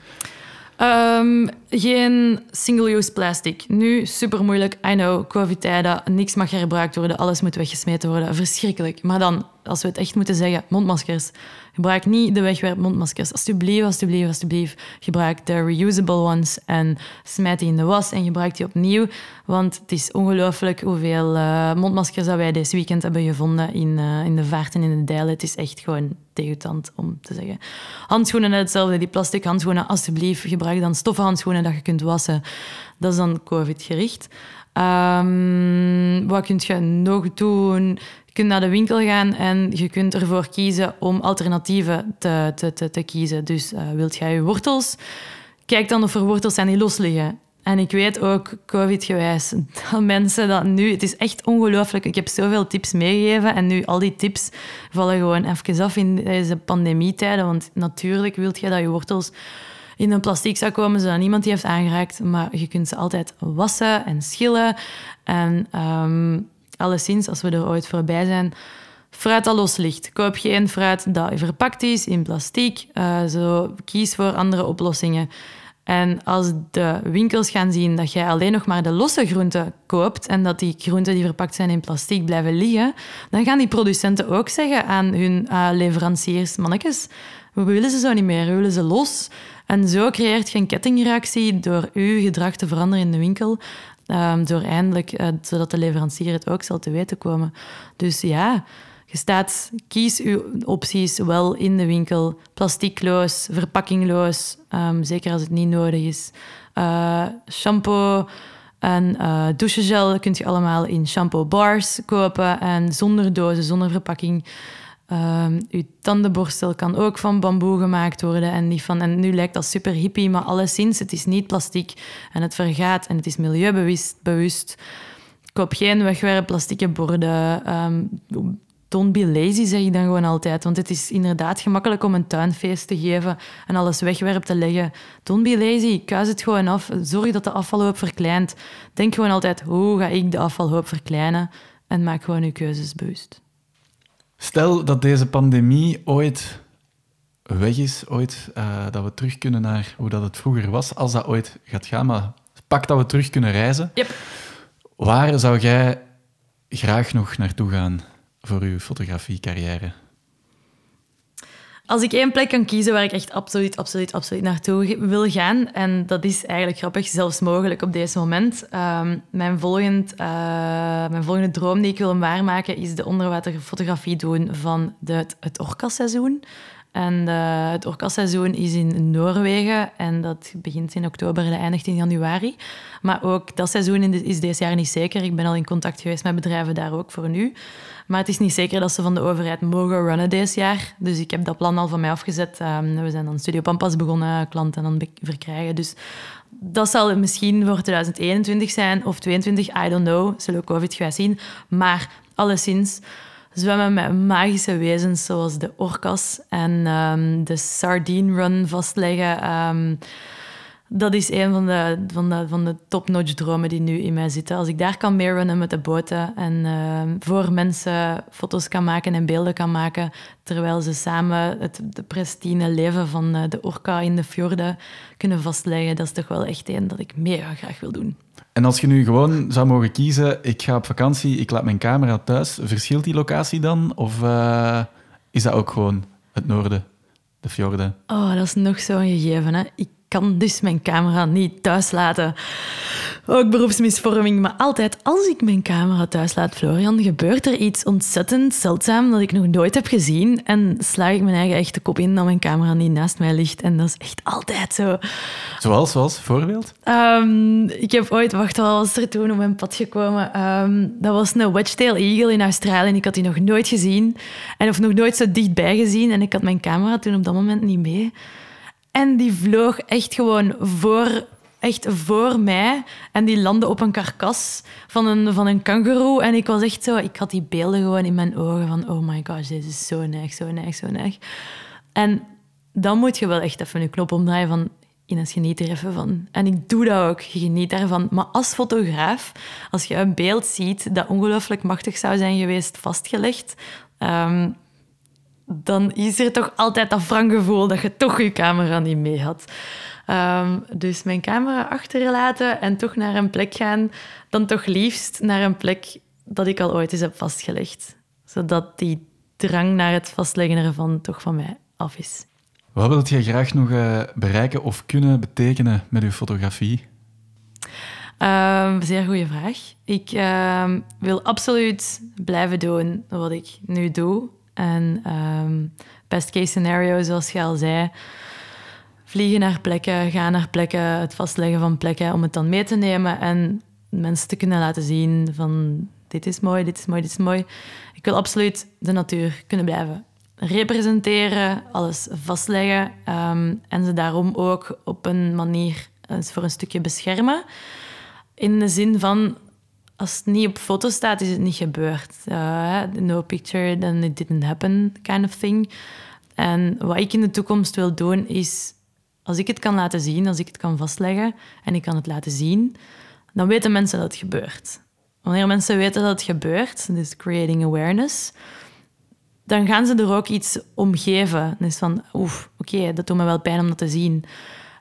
Um, geen single-use plastic. Nu, super moeilijk. I know, covid-tijden. Niks mag herbruikt worden. Alles moet weggesmeten worden. Verschrikkelijk. Maar dan, als we het echt moeten zeggen, mondmaskers. Gebruik niet de wegwerpmondmaskers. Alsjeblieft, alsjeblieft, alsjeblieft. Gebruik de reusable ones en smijt die in de was en gebruik die opnieuw. Want het is ongelooflijk hoeveel uh, mondmaskers dat wij deze weekend hebben gevonden in, uh, in de vaart en in de deilen. Het is echt gewoon degoutant om te zeggen. Handschoenen hetzelfde, die plastic handschoenen. Alsjeblieft, gebruik dan stoffen handschoenen dat je kunt wassen. Dat is dan COVID-gericht. Um, wat kun je nog doen? Kunt naar de winkel gaan en je kunt ervoor kiezen om alternatieven te, te, te, te kiezen. Dus uh, wilt jij je wortels? Kijk dan of er wortels zijn die los liggen. En ik weet ook, COVID-gewijs, *laughs* dat mensen dat nu... Het is echt ongelooflijk. Ik heb zoveel tips meegegeven en nu al die tips vallen gewoon even af in deze pandemietijden. Want natuurlijk wilt je dat je wortels in een plastic zak komen, zodat niemand die heeft aangeraakt. Maar je kunt ze altijd wassen en schillen. En um, alleszins, als we er ooit voorbij zijn, fruit dat los ligt. Koop geen fruit dat verpakt is in plastic. Uh, zo, kies voor andere oplossingen. En als de winkels gaan zien dat jij alleen nog maar de losse groenten koopt en dat die groenten die verpakt zijn in plastic blijven liggen, dan gaan die producenten ook zeggen aan hun uh, leveranciers, mannetjes, we willen ze zo niet meer, we willen ze los. En zo creëert je een kettingreactie door uw gedrag te veranderen in de winkel. Um, door eindelijk, uh, zodat de leverancier het ook zal te weten komen. Dus ja, je staat, kies uw opties wel in de winkel. Plasticloos, verpakkingloos, um, zeker als het niet nodig is. Uh, shampoo en uh, douchegel kun je allemaal in shampoo bars kopen en zonder dozen, zonder verpakking. Um, uw tandenborstel kan ook van bamboe gemaakt worden. En, niet van, en nu lijkt dat super hippie, maar alleszins, het is niet plastic en het vergaat en het is milieubewust. Bewust. Koop geen wegwerp plastieke borden. Um, don't be lazy, zeg ik dan gewoon altijd. Want het is inderdaad gemakkelijk om een tuinfeest te geven en alles wegwerp te leggen. Don't be lazy, kuis het gewoon af. Zorg dat de afvalhoop verkleint. Denk gewoon altijd, hoe ga ik de afvalhoop verkleinen? En maak gewoon je keuzes bewust. Stel dat deze pandemie ooit weg is, ooit uh, dat we terug kunnen naar hoe dat het vroeger was, als dat ooit gaat gaan, maar pak dat we terug kunnen reizen. Yep. Waar zou jij graag nog naartoe gaan voor uw fotografiecarrière? Als ik één plek kan kiezen waar ik echt absoluut, absoluut, absoluut naartoe wil gaan, en dat is eigenlijk grappig, zelfs mogelijk op deze moment. Um, mijn, volgend, uh, mijn volgende droom die ik wil waarmaken is de onderwaterfotografie doen van de, het, orka-seizoen. En uh, het orka-seizoen is in Noorwegen en dat begint in oktober en eindigt in januari. Maar ook dat seizoen is dit jaar niet zeker. Ik ben al in contact geweest met bedrijven daar ook voor nu. Maar het is niet zeker dat ze van de overheid mogen runnen deze jaar. Dus ik heb dat plan al van mij afgezet. Um, we zijn dan Studio Pampas begonnen, klanten dan verkrijgen. Dus dat zal misschien voor 2021 zijn of 2022, I don't know. Zullen we COVID gaan zien. Maar alleszins zwemmen met magische wezens zoals de orcas en um, de sardine run vastleggen. Um, dat is een van de, van de, van de top-notch dromen die nu in mij zitten. Als ik daar kan meerunnen met de boten en uh, voor mensen foto's kan maken en beelden kan maken, terwijl ze samen het de pristine leven van uh, de orka in de fjorden kunnen vastleggen, dat is toch wel echt een dat ik mega graag wil doen. En als je nu gewoon zou mogen kiezen, ik ga op vakantie, ik laat mijn camera thuis, verschilt die locatie dan? Of uh, is dat ook gewoon het noorden, de fjorden? Oh, dat is nog zo'n gegeven. Hè? Ik kan dus mijn camera niet thuis laten. Ook beroepsmisvorming, maar altijd als ik mijn camera thuis laat, Florian, gebeurt er iets ontzettend zeldzaam dat ik nog nooit heb gezien. En sla ik mijn eigen echte kop in dat mijn camera niet naast mij ligt. En dat is echt altijd zo. Zoals, zoals, voorbeeld? Um, ik heb ooit, wacht, wat was er toen op mijn pad gekomen? Um, dat was een wedge-tail eagle in Australië en ik had die nog nooit gezien. En of nog nooit zo dichtbij gezien. En ik had mijn camera toen op dat moment niet mee. En die vloog echt gewoon voor, echt voor mij. En die landde op een karkas van een, van een kangoeroe. En ik was echt zo... Ik had die beelden gewoon in mijn ogen van... Oh my gosh, dit is zo neig, zo neig, zo neig. En dan moet je wel echt even je knop omdraaien van... Ines, geniet er even van. En ik doe dat ook, geniet daarvan. Maar als fotograaf, als je een beeld ziet dat ongelooflijk machtig zou zijn geweest vastgelegd... Um, dan is er toch altijd dat gevoel dat je toch je camera niet mee had. Um, dus mijn camera achterlaten en toch naar een plek gaan, dan toch liefst naar een plek dat ik al ooit eens heb vastgelegd. Zodat die drang naar het vastleggen ervan toch van mij af is. Wat wilt je graag nog uh, bereiken of kunnen betekenen met uw fotografie? Um, zeer goede vraag. Ik uh, wil absoluut blijven doen wat ik nu doe. En um, best case scenario, zoals je al zei, vliegen naar plekken, gaan naar plekken, het vastleggen van plekken om het dan mee te nemen en mensen te kunnen laten zien van dit is mooi, dit is mooi, dit is mooi. Ik wil absoluut de natuur kunnen blijven representeren, alles vastleggen um, en ze daarom ook op een manier voor een stukje beschermen. In de zin van als het niet op foto staat, is het niet gebeurd. Uh, no picture, then it didn't happen, kind of thing. En wat ik in de toekomst wil doen, is als ik het kan laten zien, als ik het kan vastleggen en ik kan het laten zien, dan weten mensen dat het gebeurt. Wanneer mensen weten dat het gebeurt, dus creating awareness, dan gaan ze er ook iets om geven. Dus van, oef, oké, dat doet me wel pijn om dat te zien.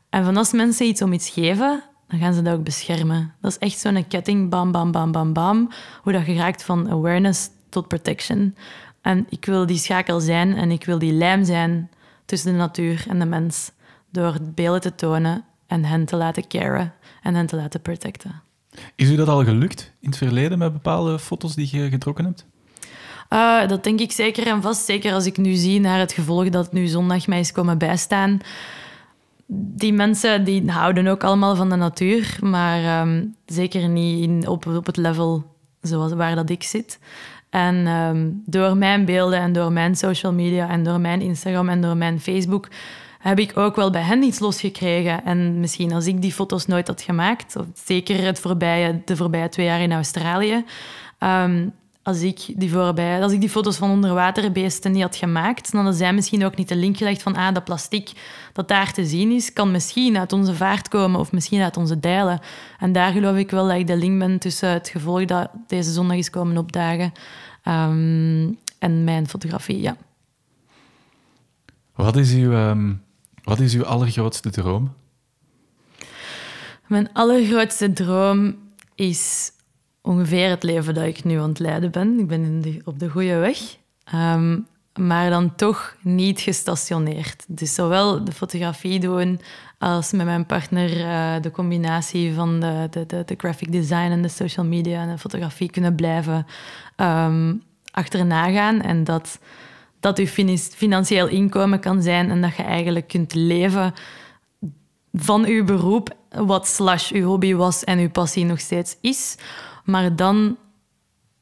En van als mensen iets om iets geven, dan gaan ze dat ook beschermen. Dat is echt zo'n ketting, bam, bam, bam, bam, bam. Hoe dat je raakt van awareness tot protection. En ik wil die schakel zijn en ik wil die lijm zijn tussen de natuur en de mens. Door beelden te tonen en hen te laten caren en hen te laten protecten. Is u dat al gelukt in het verleden met bepaalde foto's die je getrokken hebt? Uh, dat denk ik zeker en vast. Zeker als ik nu zie naar het gevolg dat nu zondag mij is komen bijstaan die mensen die houden ook allemaal van de natuur, maar ehm, zeker niet in, op, op het level zoals waar dat ik zit. En ehm, door mijn beelden en door mijn social media en door mijn Instagram en door mijn Facebook heb ik ook wel bij hen iets losgekregen. En misschien als ik die foto's nooit had gemaakt, of zeker het voorbije, de voorbije twee jaar in Australië, um, als ik, die voorbij, als ik die foto's van onderwaterbeesten niet had gemaakt, dan hadden zij misschien ook niet de link gelegd van ah, dat plastic dat daar te zien is, kan misschien uit onze vaart komen of misschien uit onze dijlen. En daar geloof ik wel dat ik de link ben tussen het gevolg dat deze zondag is komen opdagen um, en mijn fotografie, ja. Wat is uw, um, wat is uw allergrootste droom? Mijn allergrootste droom is ongeveer het leven dat ik nu aan het leiden ben. Ik ben in op de goede weg. Um, maar dan toch niet gestationeerd. Dus zowel de fotografie doen als met mijn partner uh, de combinatie van de, de, de, de, graphic design en de social media en de fotografie kunnen blijven um, achterna gaan. En dat dat je financieel inkomen kan zijn en dat je eigenlijk kunt leven van je beroep, wat slash je hobby was en je passie nog steeds is maar dan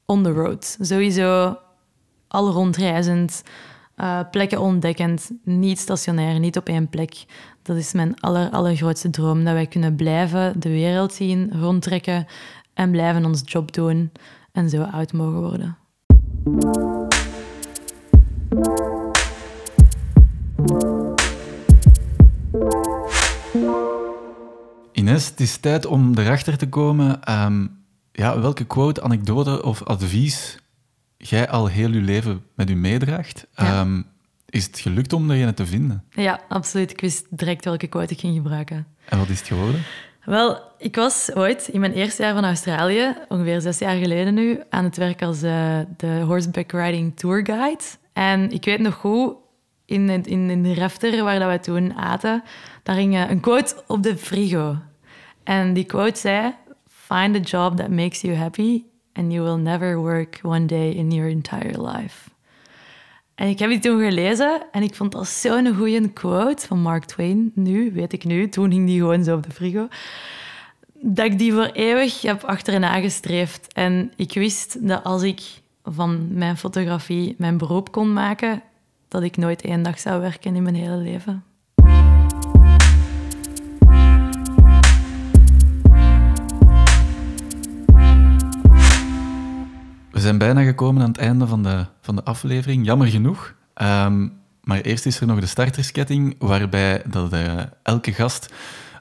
on the road. Sowieso al rondreizend, uh, plekken ontdekkend, niet stationair, niet op één plek. Dat is mijn aller, allergrootste droom, dat wij kunnen blijven de wereld zien, rondtrekken en blijven ons job doen en zo oud mogen worden. Ines, het is tijd om erachter te komen um ja, welke quote, anekdote of advies jij al heel je leven met u meedraagt. Ehm, is het gelukt om er te vinden? Ja, absoluut. Ik wist direct welke quote ik ging gebruiken. En wat is het geworden? Wel, ik was ooit in mijn eerste jaar van Australië, ongeveer zes jaar geleden nu, aan het werk als uh, de horseback riding tour guide. En ik weet nog goed, in, in, in de refter waar dat we toen aten, daar hing eh, een quote op de frigo. En die quote zei: Find a job that makes you happy and you will never work one day in your entire life. En ik heb die toen gelezen en ik vond dat zo'n goede quote van Mark Twain. Nu, weet ik nu, toen hing die gewoon zo op de frigo. Dat ik die voor eeuwig heb achterna gestreefd. En ik wist dat als ik van mijn fotografie mijn beroep kon maken, dat ik nooit één dag zou werken in mijn hele leven. Zijn bijna gekomen aan het einde van de, van de aflevering, jammer genoeg. Ehm, maar eerst is er nog de startersketting, waarbij dat, eh, elke gast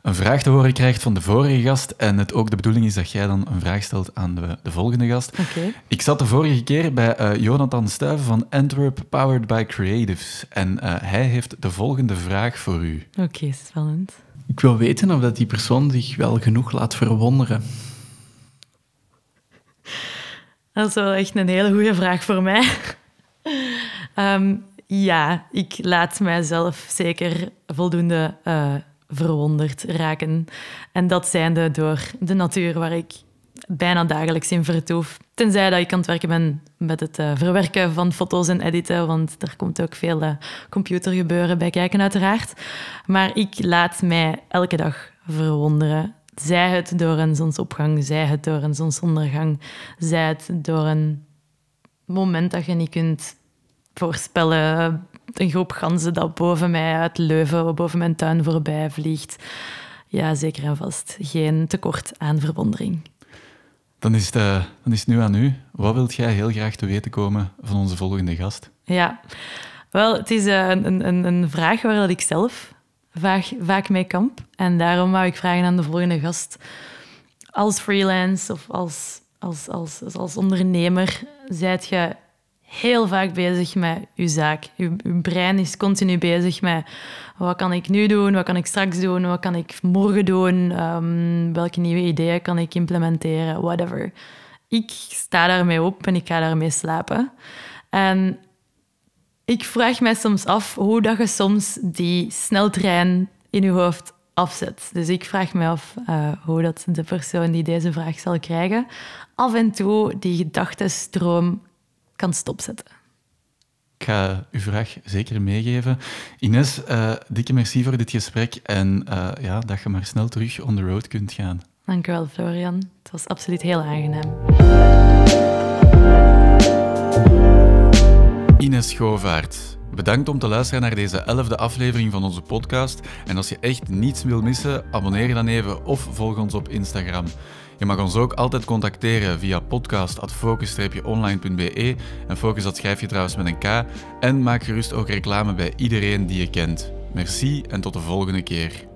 een vraag te horen krijgt van de vorige gast. En het ook de bedoeling is dat jij dan een vraag stelt aan de, de volgende gast. Oké. Ik zat de vorige keer bij eh, Jonathan Stuyven van Antwerp, powered by Creatives. En eh, hij heeft de volgende vraag voor u. Oké, spannend. Ik wil weten of dat die persoon zich wel genoeg laat verwonderen. Dat is wel echt een hele goede vraag voor mij. Ehm, ja, ik laat mijzelf zeker voldoende eh, verwonderd raken. En dat zijnde door de natuur waar ik bijna dagelijks in vertoef. Tenzij dat ik aan het werken ben met het eh, verwerken van foto's en editen, want er komt ook veel eh, computergebeuren bij kijken uiteraard. Maar ik laat mij elke dag verwonderen. Zij het door een zonsopgang, zij het door een zonsondergang, zij het door een moment dat je niet kunt voorspellen. Een groep ganzen dat boven mij uit Leuven, boven mijn tuin voorbij vliegt. Ja, zeker en vast. Geen tekort aan verwondering. Dan is, het, eh, dan is het nu aan u. Wat wilt jij heel graag te weten komen van onze volgende gast? Ja, wel, het is eh, een, een, een vraag waar dat ik zelf vaak, vaak mee kamp. En daarom wou ik vragen aan de volgende gast. Als freelance of als, als, als, als, als ondernemer, zijt je heel vaak bezig met je zaak. Je, brein is continu bezig met wat kan ik nu doen, wat kan ik straks doen, wat kan ik morgen doen, ehm, welke nieuwe ideeën kan ik implementeren, whatever. Ik sta daarmee op en ik ga daarmee slapen. En ik vraag mij soms af hoe dat je soms die sneltrein in je hoofd afzet. Dus ik vraag me af eh, hoe dat de persoon die deze vraag zal krijgen, af en toe die gedachtenstroom kan stopzetten. Ik ga uw vraag zeker meegeven. Ines, eh, dikke merci voor dit gesprek en eh, ja, dat je maar snel terug on the road kunt gaan. Dank u wel, Florian. Het was absoluut heel aangenaam. Ines Schovaert. Bedankt om te luisteren naar deze elfde aflevering van onze podcast. En als je echt niets wil missen, abonneer je dan even of volg ons op Instagram. Je mag ons ook altijd contacteren via podcast.focus-online.be en focus dat schrijf je trouwens met een K. En maak gerust ook reclame bij iedereen die je kent. Merci en tot de volgende keer.